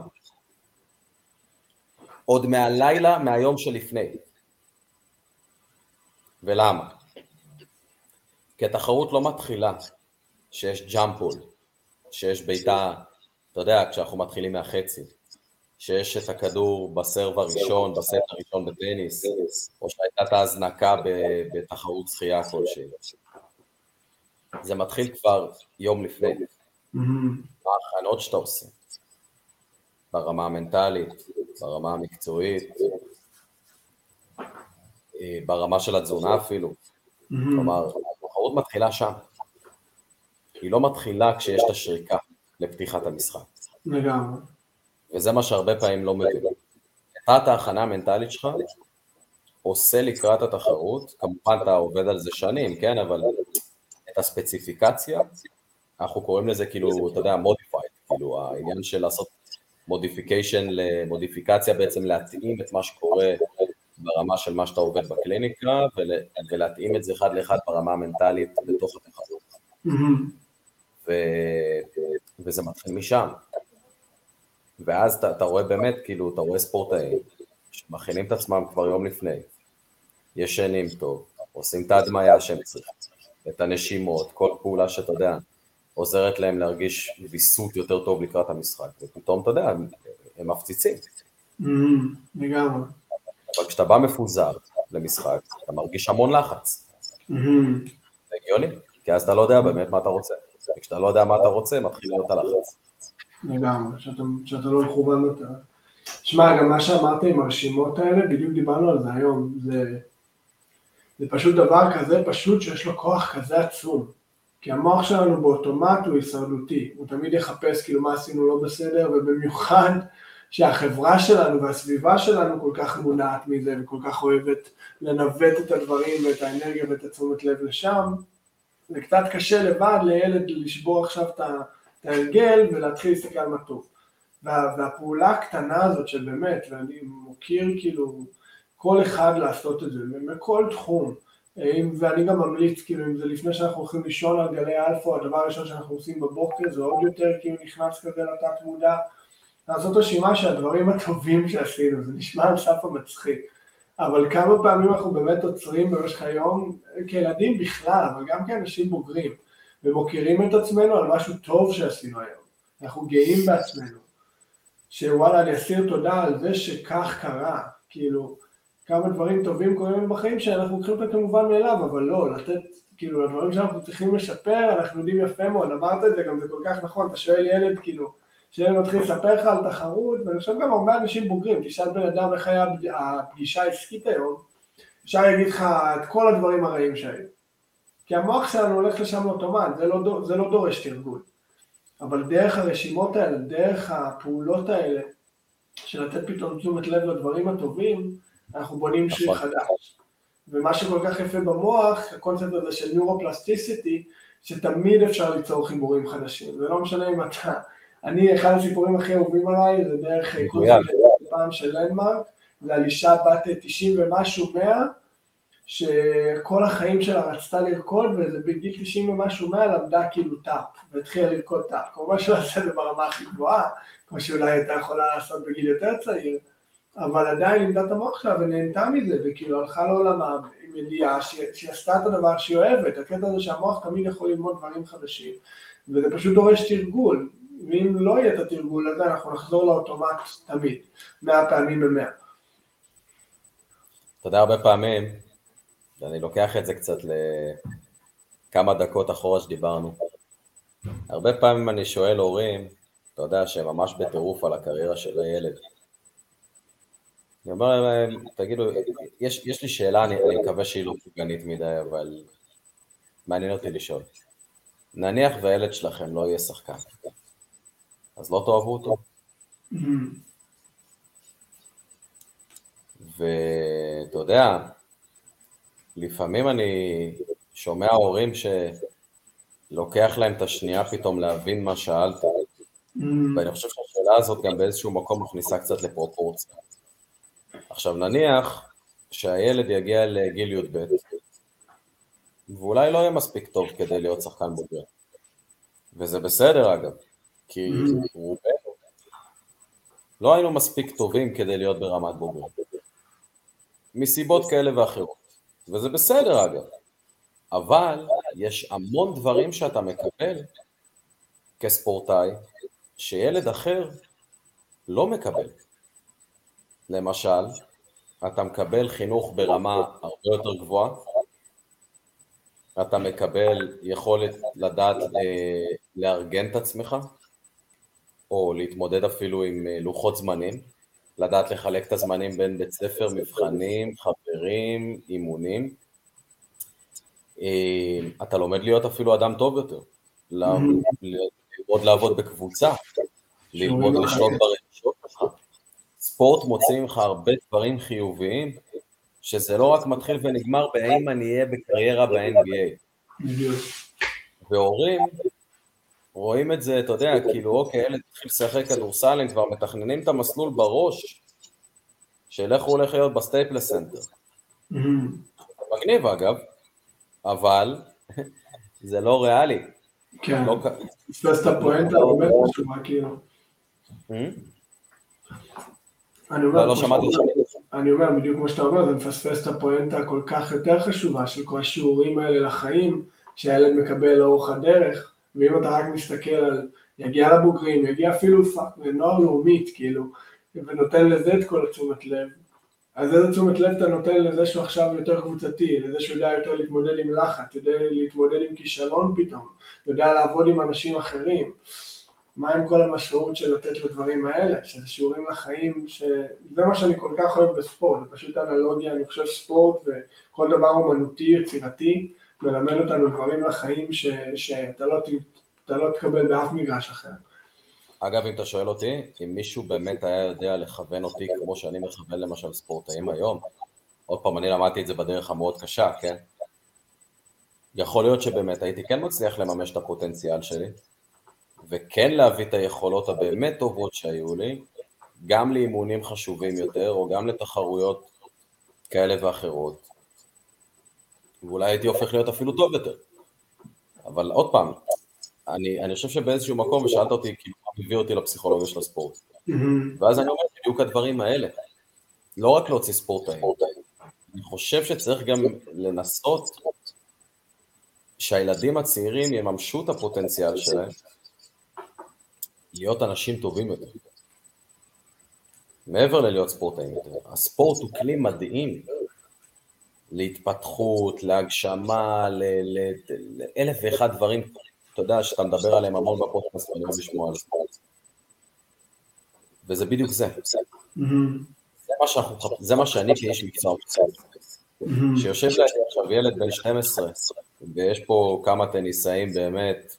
עוד מהלילה, מהיום שלפני. ולמה? כי התחרות לא מתחילה שיש ג'אמפול, שיש בעיטה, אתה יודע, כשאנחנו מתחילים מהחצי, שיש את הכדור בסרב הראשון, בסט הראשון בטניס, או שהייתה את ההזנקה בתחרות שחייה כלשהי. זה מתחיל כבר יום לפני. Mm, מה ההכנות שאתה עושה, ברמה המנטלית, ברמה המקצועית, אה, ברמה של התזונה אפילו. mm, כלומר, התחרות מתחילה שם. היא לא מתחילה כשיש את השריקה לפתיחת המשחק. לגמרי. וזה מה שהרבה פעמים לא מבינים. את ההכנה המנטלית שלך עושה לקראת התחרות, כמובן אתה עובד על זה שנים, כן, אבל את הספציפיקציה, אנחנו קוראים לזה כאילו, אתה יודע, modified, כאילו העניין של לעשות modification למודיפיקציה, בעצם להתאים את מה שקורה ברמה של מה שאתה עובד בקליניקה, ול, ולהתאים את זה אחד לאחד ברמה המנטלית בתוך התחרות. Mm, ו... וזה מתחיל משם. ואז אתה, אתה רואה באמת, כאילו, אתה רואה ספורטאים שמכינים את עצמם כבר יום לפני, ישנים טוב, עושים את ההדמיה שהם צריכים, את הנשימות, כל פעולה שאתה יודע, עוזרת להם להרגיש ויסות יותר טוב לקראת המשחק, ופתאום, אתה יודע, הם, הם מפציצים. mm, לגמרי. אבל כשאתה בא מפוזר למשחק, אתה מרגיש המון לחץ. Mm, זה הגיוני, כי אז אתה לא יודע באמת מה אתה רוצה. וכשאתה לא יודע מה אתה רוצה, מתחיל להיות הלחץ. לגמרי, שאתה לא מכוון יותר. שמע, גם מה שאמרת עם הרשימות האלה, בדיוק דיברנו על זה היום, זה, זה פשוט דבר כזה פשוט שיש לו כוח כזה עצום. כי המוח שלנו באוטומט הוא הישרדותי, הוא תמיד יחפש כאילו מה עשינו לא בסדר, ובמיוחד שהחברה שלנו והסביבה שלנו כל כך מונעת מזה וכל כך אוהבת לנווט את הדברים ואת האנרגיה ואת התשומת לב לשם, זה קצת קשה לבד לילד לשבור עכשיו את ההרגל ולהתחיל להסתכל על מה טוב. וה, והפעולה הקטנה הזאת של באמת, ואני מוקיר כאילו כל אחד לעשות את זה, בכל תחום, אם, ואני גם ממליץ, כאילו, אם זה לפני שאנחנו הולכים לישון על גלי אלפא, הדבר הראשון שאנחנו עושים בבוקר זה עוד יותר כאילו נכנס כזה לתת מודע, לעשות רשימה של הדברים הטובים שעשינו, זה נשמע על סף המצחיק, אבל כמה פעמים אנחנו באמת עוצרים במשך היום, כילדים בכלל, אבל גם כאנשים בוגרים, ומוקירים את עצמנו על משהו טוב שעשינו היום. אנחנו גאים בעצמנו. שוואלה, אני אסיר תודה על זה שכך קרה. כאילו, כמה דברים טובים קורים בחיים שאנחנו לוקחים אותם כמובן מאליו, אבל לא, לתת, כאילו, לדברים שאנחנו צריכים לשפר, אנחנו יודעים יפה מאוד, אמרת את זה, גם זה כל כך נכון, אתה שואל ילד, כאילו, שילד מתחיל לספר לך על תחרות, ואני חושב גם הרבה אנשים בוגרים, תשאל בן אדם איך היה הפגישה העסקית היום, אפשר להגיד לך את כל הדברים הרעים שהיו. כי המוח שלנו הולך לשם אוטומט, זה לא, זה לא דורש תרגול. אבל דרך הרשימות האלה, דרך הפעולות האלה, של לתת פתאום תשומת לב לדברים הטובים, אנחנו בונים שריר חדש. ומה שכל כך יפה במוח, הקונספט הזה של נורופלסטיסיטי, שתמיד אפשר ליצור חיבורים חדשים. זה לא משנה אם אתה... אני, אחד הסיפורים הכי אהובים עליי, זה דרך קונספט פעם של לנדמרק, זה על אישה בת 90 ומשהו 100, שכל החיים שלה רצתה לרקוד, וזה בגיל 90 ומשהו מה למדה כאילו טאפ, והתחילה לרקוד טאפ. כמובן שלא עושה את זה ברמה הכי גבוהה, כמו שאולי הייתה יכולה לעשות בגיל יותר צעיר, אבל עדיין לימדה את המוח שלה ונהנתה מזה, וכאילו הלכה לעולמה עם ידיעה שהיא עשתה את הדבר שהיא אוהבת, הקטע הזה שהמוח תמיד יכול ללמוד דברים חדשים, וזה פשוט דורש תרגול, ואם לא יהיה את התרגול הזה אנחנו נחזור לאוטומט תמיד, מאה פעמים במאה. אתה יודע, הרבה פעמים, ואני לוקח את זה קצת לכמה דקות אחורה שדיברנו, הרבה פעמים אני שואל הורים, אתה יודע, שהם ממש בטירוף על הקריירה של הילד. אני אומר להם, תגידו, יש, יש לי שאלה, אני, אני מקווה שהיא לא פוגענית מדי, אבל מעניין אותי לשאול. נניח והילד שלכם לא יהיה שחקן, אז לא תאהבו אותו? ואתה יודע, לפעמים אני שומע הורים שלוקח להם את השנייה פתאום להבין מה שאלת, ואני חושב שהשאלה הזאת גם באיזשהו מקום מכניסה קצת לפרופורציה. עכשיו נניח שהילד יגיע לגיל י"ב, ואולי לא יהיה מספיק טוב כדי להיות שחקן בוגר. וזה בסדר אגב, כי רובנו לא היינו מספיק טובים כדי להיות ברמת בוגר. מסיבות כאלה ואחרות. וזה בסדר אגב. אבל יש המון דברים שאתה מקבל כספורטאי, שילד אחר לא מקבל. למשל, אתה מקבל חינוך ברמה הרבה יותר גבוהה, אתה מקבל יכולת לדעת אה, לארגן את עצמך, או להתמודד אפילו עם אה, לוחות זמנים, לדעת לחלק את הזמנים בין בית ספר, מבחנים, חברים, אימונים. אה, אתה לומד להיות אפילו אדם טוב יותר, ללמוד לעבוד בקבוצה, ללמוד לשלוט ברגשות שלך. ספורט מוציא ממך הרבה דברים חיוביים, שזה לא רק מתחיל ונגמר בהאם אני אהיה בקריירה ב-NBA. והורים רואים את זה, אתה יודע, כאילו, אוקיי, ילד התחיל לשחק כדורסל, הם כבר מתכננים את המסלול בראש, של איך הוא הולך להיות בסטייפלס סנטר. מגניב אגב, אבל זה לא ריאלי. כן, לא פספס את הפואנטה, באמת חשובה כאילו. אומר, לא, לא אני אומר, בדיוק כמו שאתה אומר, זה מפספס את הפואנטה הכל כך יותר חשובה של כל השיעורים האלה לחיים, שהילד מקבל לאורך הדרך, ואם אתה רק מסתכל על, יגיע לבוגרים, יגיע אפילו לנוער לאומית, כאילו, ונותן לזה את כל התשומת לב, אז איזה תשומת לב אתה נותן לזה שהוא עכשיו יותר קבוצתי, לזה שהוא יודע יותר להתמודד עם לחץ, יודע להתמודד עם כישלון פתאום, יודע לעבוד עם אנשים אחרים. מה עם כל המשמעות של לתת לדברים האלה, של שיעורים לחיים, שזה מה שאני כל כך אוהב בספורט, זה פשוט אנלוגיה, אני חושב ספורט וכל דבר אומנותי, יצירתי, מלמד אותנו דברים לחיים ש, שאתה לא, לא תקבל באף מגרש אחר. אגב, אם אתה שואל אותי, אם מישהו באמת היה יודע לכוון אותי כמו שאני מכוון למשל ספורטאים היום, עוד פעם, אני למדתי את זה בדרך המאוד קשה, כן? יכול להיות שבאמת הייתי כן מצליח לממש את הפוטנציאל שלי, וכן להביא את היכולות הבאמת טובות שהיו לי, גם לאימונים חשובים יותר, או גם לתחרויות כאלה ואחרות, ואולי הייתי הופך להיות אפילו טוב יותר. אבל עוד פעם, אני, אני חושב שבאיזשהו מקום, ושאלת אותי, כאילו, מה מביא אותי לפסיכולוגיה של הספורט. ואז אני אומר, בדיוק הדברים האלה. לא רק להוציא ספורטאים, אני חושב שצריך גם לנסות שהילדים הצעירים יממשו את הפוטנציאל שלהם, להיות אנשים טובים יותר. מעבר ללהיות ספורטאים יותר, הספורט הוא כלי מדהים להתפתחות, להגשמה, לאלף ואחד דברים, אתה יודע, שאתה מדבר עליהם המון בפודקאסט ואני אוהב לשמוע על ספורט. וזה בדיוק זה. זה מה, זה שאני כאיש מקצוע שיושב לידי עכשיו ילד בן 12, ויש פה כמה טניסאים באמת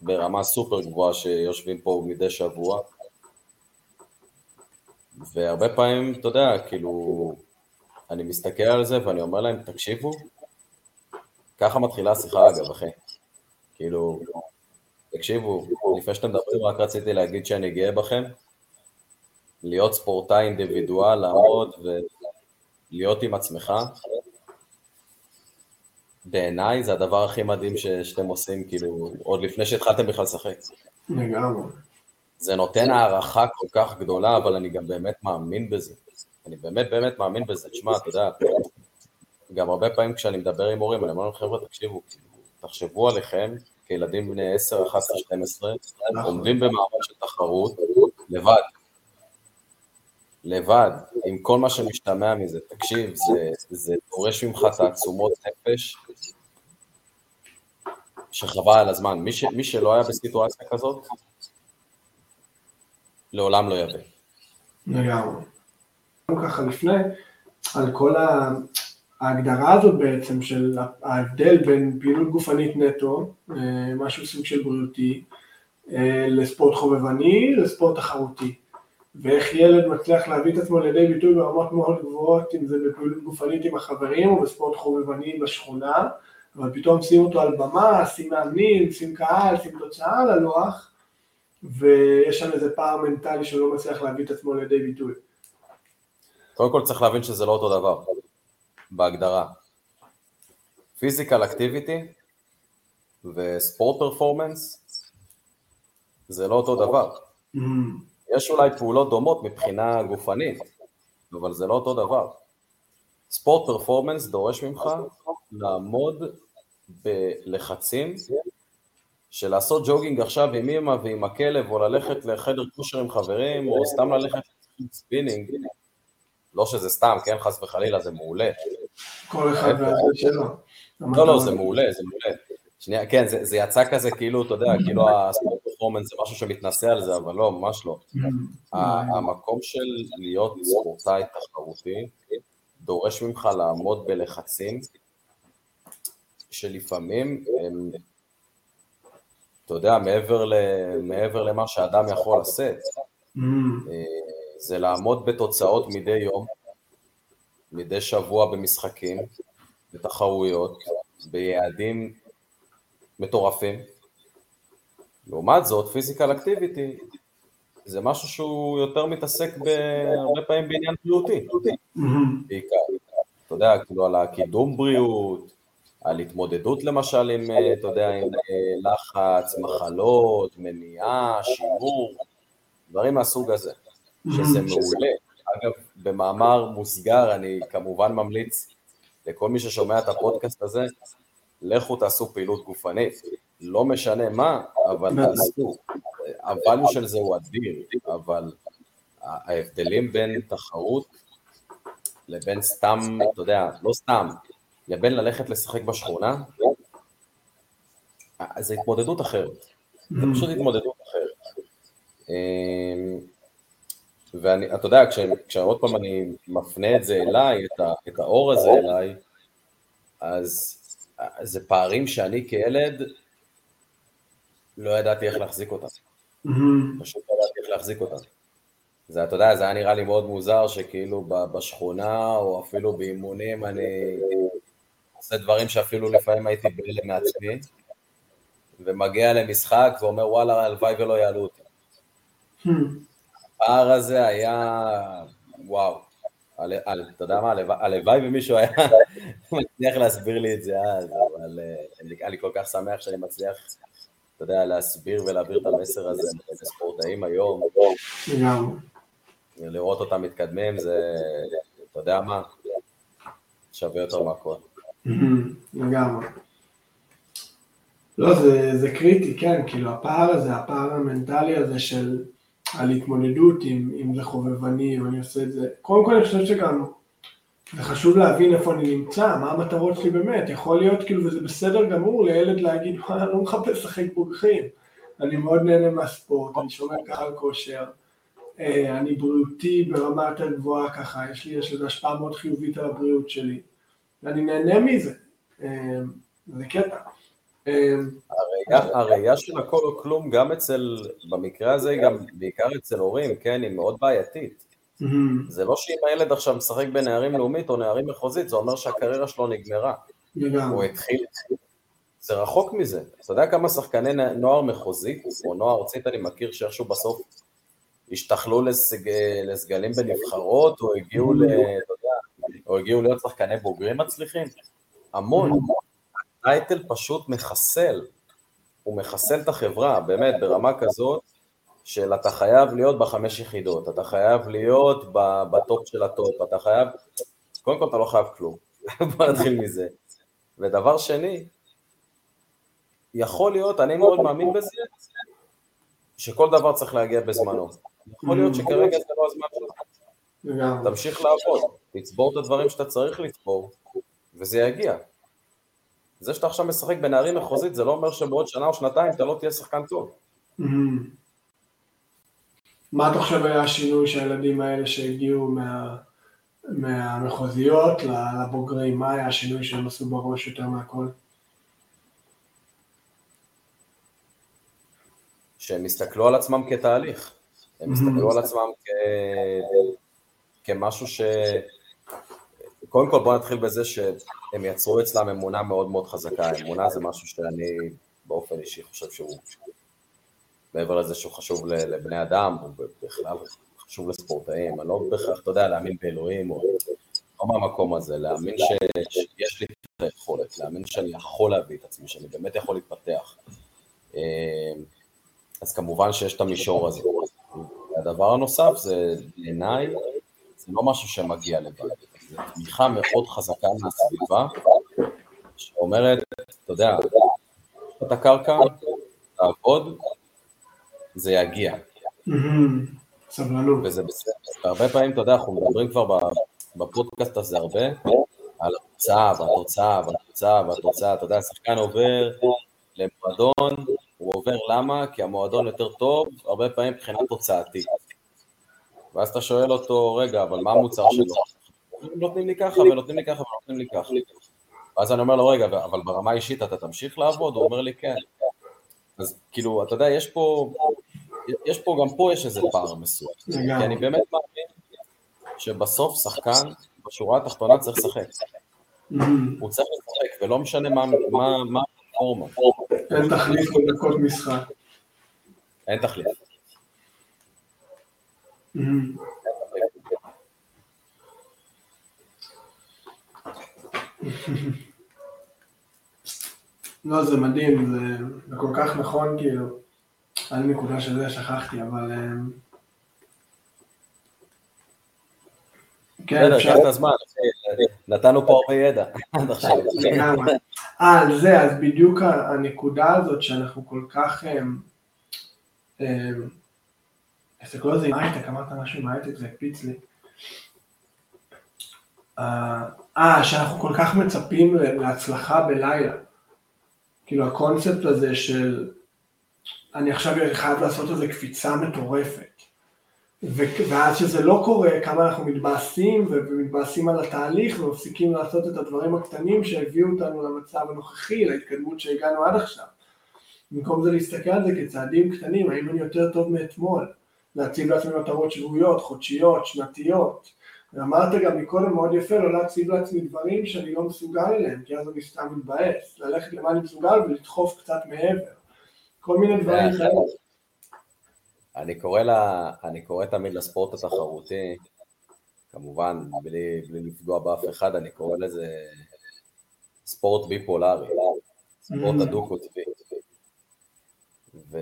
ברמה סופר גבוהה שיושבים פה מדי שבוע, והרבה פעמים, אתה יודע, כאילו, אני מסתכל על זה ואני אומר להם, תקשיבו, ככה מתחילה השיחה אגב, אחי. כאילו, תקשיבו, לפני שאתם מדברים רק רציתי להגיד שאני גאה בכם, להיות ספורטאי אינדיבידואל, לעמוד ולהיות עם עצמך, בעיניי זה הדבר הכי מדהים ש, שאתם עושים, כאילו, עוד לפני שהתחלתם בכלל לשחק. לגמרי. זה נותן הערכה כל כך גדולה, אבל אני גם באמת מאמין בזה. אני באמת באמת מאמין בזה. תשמע, אתה יודע, גם הרבה פעמים כשאני מדבר עם הורים, אני אומר להם, חבר'ה, תקשיבו, תחשבו עליכם כילדים בני 10, 11, 12, עומדים במעמד של תחרות, לבד. לבד, עם כל מה שמשתמע מזה. תקשיב, זה, זה דורש ממך תעצומות נפש שחבל על הזמן. מי, ש, מי שלא היה בסיטואציה כזאת, לעולם לא יבין. לגמרי. ככה לפני, על כל ההגדרה הזאת בעצם של ההבדל בין פעילות גופנית נטו, אה, משהו סוג של בריאותי, אה, לספורט חובבני, לספורט תחרותי. ואיך ילד מצליח להביא את עצמו לידי ביטוי ברמות מאוד גבוהות, אם זה בפעילות גופנית עם החברים או בספורט חובבני בשכונה, אבל פתאום שים אותו על במה, שים מאמנים, שים קהל, שים תוצאה על הלוח, ויש שם איזה פער מנטלי שהוא לא מצליח להביא את עצמו לידי ביטוי. קודם כל צריך להבין שזה לא אותו דבר, בהגדרה. פיזיקל אקטיביטי וספורט פרפורמנס זה לא אותו דבר. יש אולי פעולות דומות מבחינה גופנית, אבל זה לא אותו דבר. sport performance דורש ממך לעמוד בלחצים של לעשות ג'וגינג עכשיו עם אמא ועם הכלב, או ללכת לחדר כושר עם חברים, או סתם ללכת ספינינג. לא שזה סתם, כן, חס וחלילה, זה מעולה. כל אחד והזה שלו. לא, לא, זה מעולה, זה מעולה. שנייה, כן, זה, זה יצא כזה כאילו, אתה יודע, כאילו ה sport performance זה משהו שמתנשא על זה, אבל לא, ממש לא. המקום של להיות ספורטאי תחרותי דורש ממך לעמוד בלחצים שלפעמים הם, אתה יודע, מעבר, ל, מעבר למה שאדם יכול לשאת. אה, זה לעמוד בתוצאות מדי יום, מדי שבוע במשחקים, בתחרויות, ביעדים מטורפים. לעומת זאת, פיזיקל אקטיביטי זה משהו שהוא יותר מתעסק הרבה פעמים בעניין בריאותי, בעיקר. אתה יודע, כאילו על הקידום בריאות, על התמודדות למשל עם, אתה יודע, עם אה, לחץ, מחלות, מניעה, שימור, דברים מהסוג הזה, שזה מעולה. אגב, במאמר מוסגר, אני כמובן ממליץ לכל מי ששומע את הפודקאסט הזה, לכו תעשו פעילות גופנית, לא משנה מה, אבל תעשו. הvalue של זה הוא אדיר, אבל ההבדלים בין תחרות לבין סתם, אתה יודע, לא סתם, לבין ללכת לשחק בשכונה, זה התמודדות אחרת. זה פשוט התמודדות אחרת. אמ, ואני, אתה יודע, כשעוד פעם אני מפנה את זה אליי, את, ה, את האור הזה אליי, אז זה פערים שאני כילד לא ידעתי איך להחזיק אותם. פשוט לא ידעתי איך להחזיק אותם. זה, אתה יודע, זה היה נראה לי מאוד מוזר שכאילו בשכונה, או אפילו באימונים, אני עושה דברים שאפילו לפעמים הייתי בהלם מעצמי, ומגיע למשחק ואומר, וואלה, הלוואי ולא יעלו אותי. הפער הזה היה, וואו. אתה יודע מה, הלוואי ומישהו היה מצליח להסביר לי את זה אז, אבל אה, אני כל כך שמח שאני מצליח אתה יודע, להסביר ולהעביר את המסר הזה לספורטאים היום. לראות אותם מתקדמים זה, אתה יודע מה, שווה יותר מהכל. לגמרי. לא, זה, זה קריטי, כן, כאילו הפער הזה, הפער המנטלי הזה של על התמודדות עם, אם זה חובבני, אם אני עושה את זה. קודם כל אני חושב שגם זה חשוב להבין איפה אני נמצא, מה המטרות שלי באמת, יכול להיות כאילו, וזה בסדר גמור לילד להגיד, וואלה, אני לא מחפש לשחק בורחים, אני מאוד נהנה מהספורט, אני שומר ככה על כושר, אה, אני בריאותי ברמה יותר גבוהה ככה, יש לי, יש לזה השפעה מאוד חיובית על הבריאות שלי, ואני נהנה מזה, אה, זה קטע. הראייה של הכל או כלום, גם אצל, במקרה הזה, גם בעיקר אצל הורים, כן, היא מאוד בעייתית. Mm-hmm. זה לא שאם הילד עכשיו משחק בנערים לאומית או נערים מחוזית, זה אומר שהקריירה שלו נגמרה. הוא התחיל, זה רחוק מזה. אתה יודע כמה שחקני נוער מחוזית או נוער ארצית אני מכיר שאיכשהו בסוף השתחלו לסג... לסגלים בנבחרות, או הגיעו, ל... או הגיעו להיות שחקני בוגרים מצליחים? המון. title פשוט מחסל, הוא מחסל את החברה, באמת, ברמה כזאת, של אתה חייב להיות בחמש יחידות, אתה חייב להיות בטופ של הטופ, אתה חייב, קודם כל אתה לא חייב כלום, בוא נתחיל מזה. ודבר שני, יכול להיות, אני מאוד מאמין בזה, שכל דבר צריך להגיע בזמנו. יכול להיות שכרגע זה לא הזמן שלך. תמשיך לעבוד, תצבור את הדברים שאתה צריך לצבור, וזה יגיע. זה שאתה עכשיו משחק בנערים מחוזית, זה לא אומר שבעוד שנה או שנתיים אתה לא תהיה שחקן טוב. מה אתה חושב היה השינוי שהילדים האלה שהגיעו מה, מהמחוזיות לבוגרים, מה היה השינוי שהם עשו בראש יותר מהכל? שהם הסתכלו על עצמם כתהליך, הם הסתכלו על עצמם כ... כמשהו ש... קודם כל בוא נתחיל בזה שהם יצרו אצלם אמונה מאוד מאוד חזקה, אמונה זה משהו שאני באופן אישי חושב שהוא מעבר לזה שהוא חשוב לבני אדם, הוא בכלל חשוב לספורטאים, אני לא בהכרח, אתה יודע, להאמין באלוהים, או לא מהמקום הזה, להאמין ש... שיש לי את היכולת, להאמין שאני יכול להביא את עצמי, שאני באמת יכול להתפתח. אמ, אז כמובן שיש את המישור הזה. הדבר הנוסף זה, בעיניי, זה לא משהו שמגיע לבד, זה תמיכה מאוד חזקה מהסביבה, שאומרת, אתה יודע, את הקרקע, תעבוד, זה יגיע. סבלנות. וזה בסדר. והרבה פעמים, אתה יודע, אנחנו מדברים כבר בפודקאסט הזה הרבה, על התוצאה והתוצאה והתוצאה והתוצאה. אתה יודע, השחקן עובר למועדון, הוא עובר למה? כי המועדון יותר טוב, הרבה פעמים מבחינה תוצאתית. ואז אתה שואל אותו, רגע, אבל מה המוצר שלו? נותנים לי ככה ונותנים לי ככה ונותנים לי ככה. ואז אני אומר לו, רגע, אבל ברמה האישית אתה תמשיך לעבוד? הוא אומר לי, כן. אז כאילו, אתה יודע, יש פה, יש פה, גם פה יש איזה פער מסוים. כי אני באמת מאמין שבסוף שחקן, בשורה התחתונה צריך לשחק. הוא צריך לשחק, ולא משנה מה הפלטפורמה. אין תחליף לדקות משחק. אין תחליף. לא, זה מדהים, זה, זה כל כך נכון, כאילו, על נקודה של זה שכחתי, אבל... אה, כן, אפשר... את הזמן, נתנו פה הרבה ידע. אה, על זה, אז בדיוק הנקודה הזאת שאנחנו כל כך... אה, אה, איך זה קורא לזה עם הייטק, אמרת משהו עם הייטק, זה הקפיץ לי. אה, שאנחנו כל כך מצפים להצלחה בלילה. כאילו הקונספט הזה של אני עכשיו חייב לעשות איזה קפיצה מטורפת. ואז שזה לא קורה, כמה אנחנו מתבאסים ומתבאסים על התהליך ומפסיקים לעשות את הדברים הקטנים שהביאו אותנו למצב הנוכחי, להתקדמות שהגענו עד עכשיו. במקום זה להסתכל על זה כצעדים קטנים, האם אני יותר טוב מאתמול, להציב לעצמי מטרות שבועיות, חודשיות, שנתיות. ואמרת גם מקודם מאוד יפה, לא להציב לעצמי דברים שאני לא מסוגל אליהם, כי אז אני סתם מתבאס, ללכת למה אני מסוגל ולדחוף קצת מעבר. כל מיני דברים כאלה. אני קורא, לה, אני קורא תמיד לספורט התחרותי, כמובן, בלי, בלי לפגוע באף אחד, אני קורא לזה ספורט ביפולרי, ספורט mm. הדו-קוטבי. ו...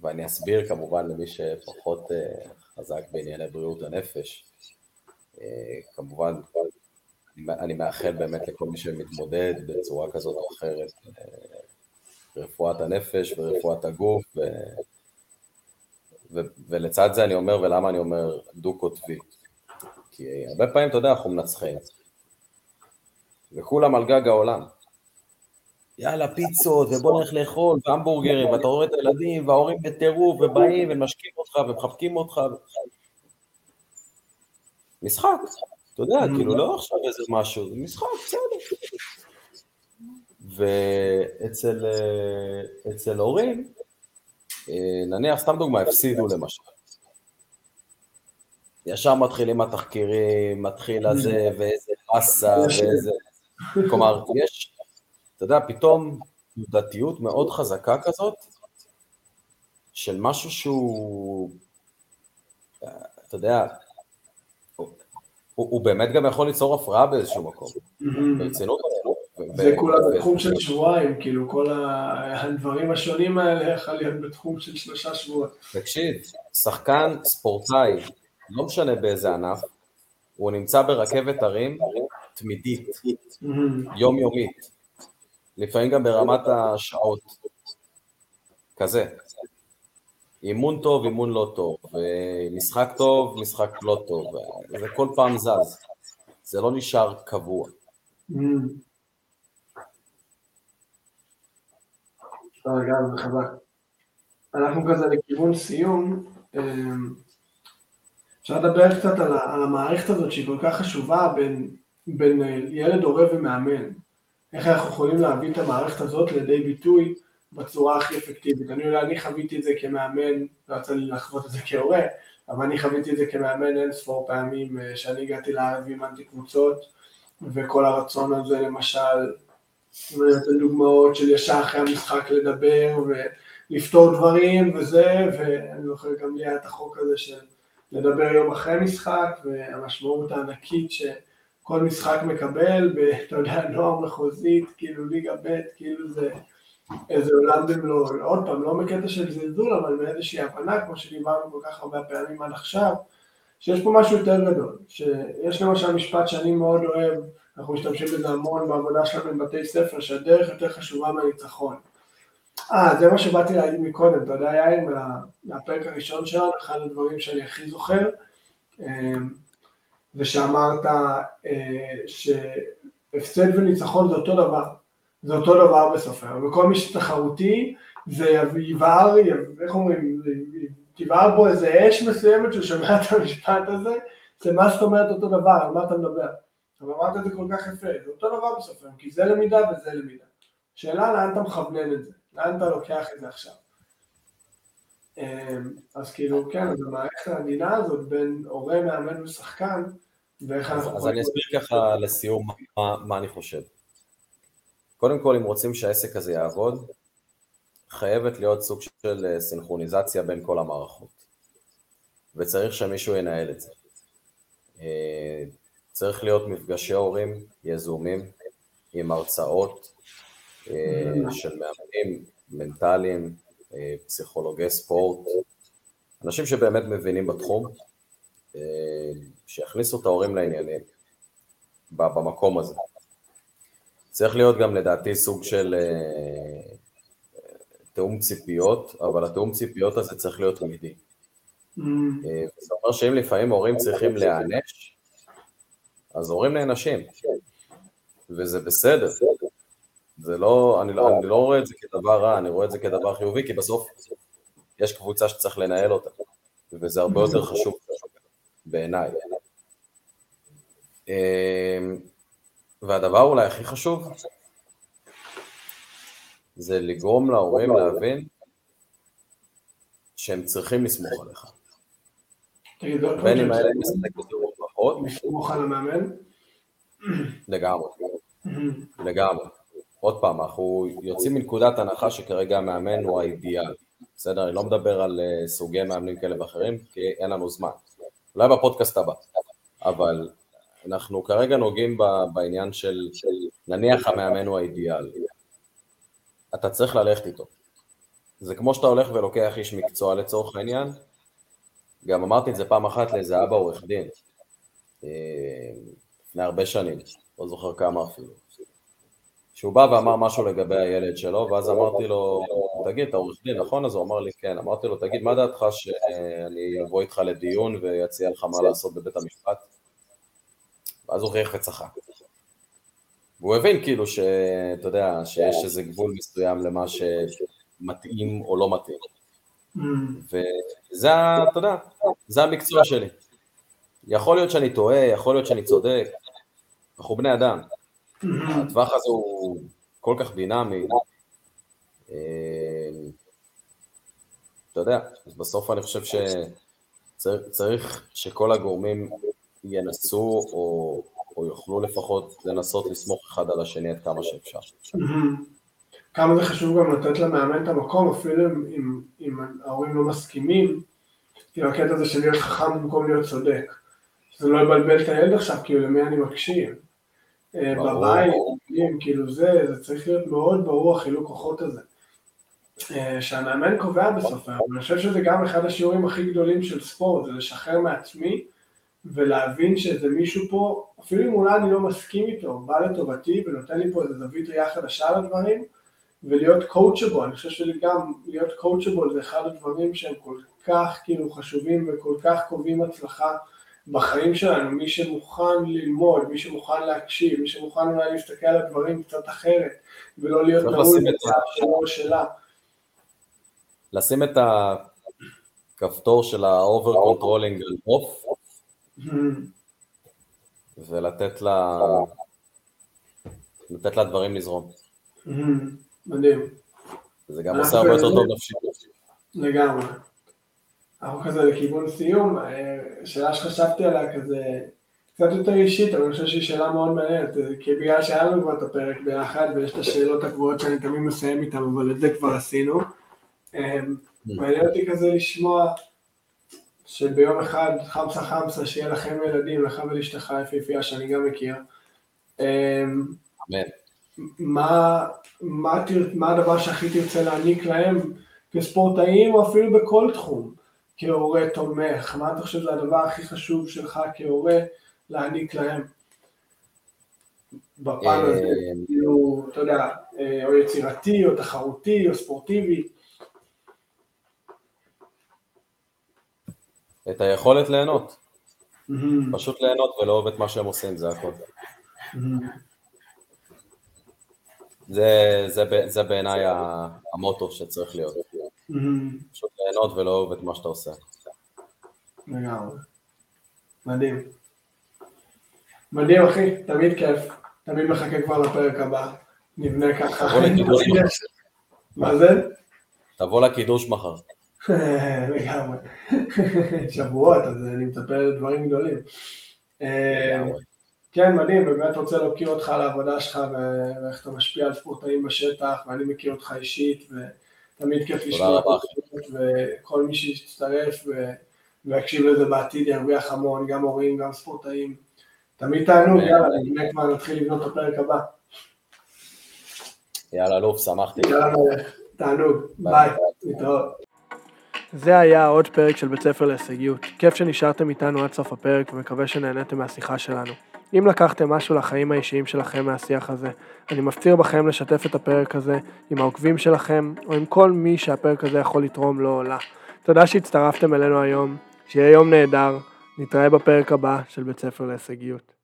ואני אסביר כמובן למי שפחות uh, חזק בענייני בריאות הנפש. Uh, כמובן, אני מאחל באמת לכל מי שמתמודד בצורה כזאת או אחרת, uh, רפואת הנפש ורפואת הגוף, ו... ו... ולצד זה אני אומר, ולמה אני אומר דו-קוטבי? כי הרבה פעמים, אתה יודע, אנחנו מנצחים, וכולם על גג העולם. יאללה, פיצות, ובוא נלך לאכול, והמבורגרים, ואתה רואה את הילדים, וההורים בטירוף, ובאים, ומשקים אותך, ומחבקים אותך. משחק, אתה יודע, כאילו, לא עכשיו איזה משהו, זה משחק, בסדר. ואצל אה, הורים, אה, נניח, סתם דוגמה, הפסידו למשל. ישר מתחילים התחקירים, מתחיל הזה, ואיזה באסה, ואיזה... כלומר, יש, אתה יודע, פתאום תנודתיות מאוד חזקה כזאת, של משהו שהוא, אתה יודע, הוא, הוא באמת גם יכול ליצור הפרעה באיזשהו מקום, ברצינות. זה כולה בתחום של שבועיים, כאילו כל הדברים השונים האלה יכול להיות בתחום של שלושה שבועות. תקשיב, שחקן ספורטאי, לא משנה באיזה ענף, הוא נמצא ברכבת הרים תמידית, יומיומית, לפעמים גם ברמת השעות, כזה. אימון טוב, אימון לא טוב, משחק טוב, משחק לא טוב, זה כל פעם זז, זה לא נשאר קבוע. אנחנו כזה לכיוון סיום, אמ, אפשר לדבר קצת על, המערכת הזאת שהיא כל כך חשובה בין, בין אה, ילד, הורה ומאמן. איך אנחנו יכולים להביא את המערכת הזאת לידי ביטוי בצורה הכי אפקטיבית. אני יודע, אני חוויתי את זה כמאמן, לא יצא לי לחוות את זה כהורה, אבל אני חוויתי את זה כמאמן אין ספור פעמים, אה, שאני הגעתי לארץ אנטי קבוצות, וכל הרצון הזה למשל ונותן דוגמאות של ישר אחרי המשחק לדבר ולפתור דברים וזה, ואני זוכר גם לי היה את החוק הזה של לדבר יום אחרי משחק, והמשמעות הענקית שכל משחק מקבל, אתה יודע, נוער מחוזית, כאילו ליגה ב', כאילו זה איזה עולם במלואו, עוד פעם, לא מקטע של זלזול, אבל מאיזושהי הבנה, כמו שדיברנו כל כך הרבה פעמים עד עכשיו, שיש פה משהו יותר גדול, שיש למשל משפט שאני מאוד אוהב, אנחנו משתמשים בזה המון בעבודה שלנו עם בתי ספר, שהדרך יותר חשובה מהניצחון. אה, זה מה שבאתי להגיד מקודם, אתה יודע, יאיר, מהפרק הראשון שלנו, אחד הדברים שאני הכי זוכר, אמ, זה שאמרת אה, שהפסד וניצחון זה אותו דבר, זה אותו דבר היום, וכל מי שתחרותי, זה יבער, איך אומרים, תבער בו איזה אש מסוימת שהוא שומע את המשפט הזה, זה מה זאת אומרת אותו דבר, על מה אתה מדבר. אבל אמרת את זה כל כך יפה, זה אותו דבר היום, כי זה למידה וזה למידה. שאלה לאן אתה מכוונן את זה, לאן אתה לוקח את זה עכשיו. אמ, אז כאילו, כן, אז המערכת העדינה הזאת בין הורה, מאמן ושחקן, ואיך אנחנו... אז אני אסביר ככה לסיום מה, מה אני חושב. קודם כל, אם רוצים שהעסק הזה יעבוד, חייבת להיות סוג של אה, סינכרוניזציה בין כל המערכות. וצריך שמישהו ינהל את זה. אה, צריך להיות מפגשי הורים יזומים עם הרצאות אה, של מאמנים מנטליים, פסיכולוגי ספורט, אנשים שבאמת מבינים בתחום, שיכניסו את ההורים לעניינים במקום הזה. צריך להיות גם לדעתי סוג של אה, תיאום ציפיות, אבל התיאום ציפיות הזה צריך להיות תמידי. Mm. אה, זה אומר שאם לפעמים הורים צריכים להיענש, אז הורים נענשים, וזה בסדר. זה לא, אני לא, אני לא רואה את זה כדבר רע, אני רואה את זה כדבר חיובי, כי בסוף יש קבוצה שצריך לנהל אותה, וזה הרבה יותר חשוב בעיניי. אה, והדבר אולי הכי חשוב, זה לגרום להורים להבין שהם צריכים לסמוך עליך. בין אם האלה משחק או פחות. לסמוך על המאמן? לגמרי, לגמרי. עוד פעם, אנחנו יוצאים מנקודת הנחה שכרגע המאמן הוא האידיאל. בסדר? אני לא מדבר על אה, סוגי מאמנים כאלה ואחרים, כי אין לנו זמן. אולי בפודקאסט הבא. אבל אנחנו כרגע נוגעים בעניין של, של נניח המאמן הוא האידיאל, אתה צריך ללכת איתו. זה כמו שאתה הולך ולוקח איש מקצוע לצורך העניין, גם אמרתי את זה פעם אחת לאיזה אבא עורך דין, אה, לפני הרבה שנים, לא זוכר כמה אפילו, שהוא בא ואמר משהו לגבי הילד שלו, ואז אמרתי לו, תגיד, אתה עורך דין, נכון? אז הוא אמר לי, כן. אמרתי לו, תגיד, מה דעתך שאני אבוא איתך לדיון ואציע לך מה לעשות בבית המשפט? ואז הוא חייך וצחק. והוא הבין כאילו שאתה יודע, שיש איזה גבול מסוים למה שמתאים או לא מתאים. Mm. וזה, אתה יודע, זה המקצוע שלי. יכול להיות שאני טועה, יכול להיות שאני צודק, אנחנו בני אדם. Mm-hmm. הטווח הזה הוא כל כך דינמי. אתה יודע, אז בסוף אני חושב שצריך שכל הגורמים ינסו או, או יוכלו לפחות לנסות לסמוך אחד על השני עד כמה שאפשר. כמה זה חשוב גם לתת למאמן את המקום, אפילו אם, אם, אם ההורים לא מסכימים, כאילו הקטע הזה של להיות חכם במקום להיות צודק. שזה לא יבלבל את הילד עכשיו, כאילו למי אני מקשיב. אה, בבית, כאילו זה, זה צריך להיות מאוד ברור החילוק כוחות הזה. אה, שהמאמן קובע בסוף היום, אני חושב שזה גם אחד השיעורים הכי גדולים של ספורט, זה לשחרר מעצמי ולהבין שזה מישהו פה, אפילו אם אולי אני לא מסכים איתו, בא לטובתי ונותן לי פה איזה זווית ראייה חדשה לדברים, ולהיות coachable, אני חושב שגם להיות coachable זה אחד הדברים שהם כל כך כאילו חשובים וכל כך קובעים הצלחה בחיים שלנו, מי שמוכן ללמוד, מי שמוכן להקשיב, מי שמוכן אולי להסתכל על הדברים קצת אחרת, ולא להיות נעול בצד שלו או שלה. לשים את הכפתור של ה-over controlling על אוף, ולתת לה... לתת לדברים לזרום. מדהים. זה גם עושה הרבה יותר טוב נפשית. לגמרי. אנחנו כזה לכיוון סיום, אה, שאלה שחשבתי עליה כזה קצת יותר אישית, אבל אני חושב שהיא שאלה מאוד מעניינת, אה, כי בגלל שהיה לנו כבר את הפרק ביחד ויש את השאלות הקבועות שאני תמיד מסיים איתן, אבל את זה כבר עשינו. אה, מעניין אותי כזה לשמוע שביום אחד חמסה חמסה שיהיה לכם ילדים, לך ולאשתך יפיפייה שאני גם מכיר. אמן. מה, מה, מה הדבר שהכי תרצה להעניק להם כספורטאים או אפילו בכל תחום? כהורה תומך? מה אתה חושב זה הדבר הכי חשוב שלך כהורה להעניק להם? בפן הזה, אה, כאילו, אתה יודע, אה, או יצירתי, או תחרותי, או ספורטיבי. את היכולת ליהנות. פשוט ליהנות ולאהוב את מה שהם עושים, זה הכל. זה, זה, זה בעיניי המוטו שצריך להיות. פשוט ליהנות ולאהוב את מה שאתה עושה. לגמרי. מדהים. מדהים אחי, תמיד כיף. תמיד מחכה כבר לפרק הבא. נבנה ככה. מה זה? תבוא לקידוש מחר. לגמרי. שבועות, אז אני מצפה לדברים גדולים. כן, מדהים, באמת רוצה להוקיר אותך על העבודה שלך ואיך אתה משפיע על ספורטאים בשטח, ואני מכיר אותך אישית, ותמיד כיף לשמוע וכל מי שיצטרף ויקשיב לזה בעתיד ירוויח המון, גם הורים, גם ספורטאים. תמיד תענוג, יאללה, נבנה כבר נתחיל לבנות את הפרק הבא. יאללה, אלוף, שמחתי. יאללה, תענוג, ביי, להתראות. זה היה עוד פרק של בית ספר להישגיות. כיף שנשארתם איתנו עד סוף הפרק ומקווה שנהניתם מהשיחה שלנו. אם לקחתם משהו לחיים האישיים שלכם מהשיח הזה, אני מפציר בכם לשתף את הפרק הזה עם העוקבים שלכם, או עם כל מי שהפרק הזה יכול לתרום לו או לה. תודה שהצטרפתם אלינו היום, שיהיה יום נהדר, נתראה בפרק הבא של בית ספר להישגיות.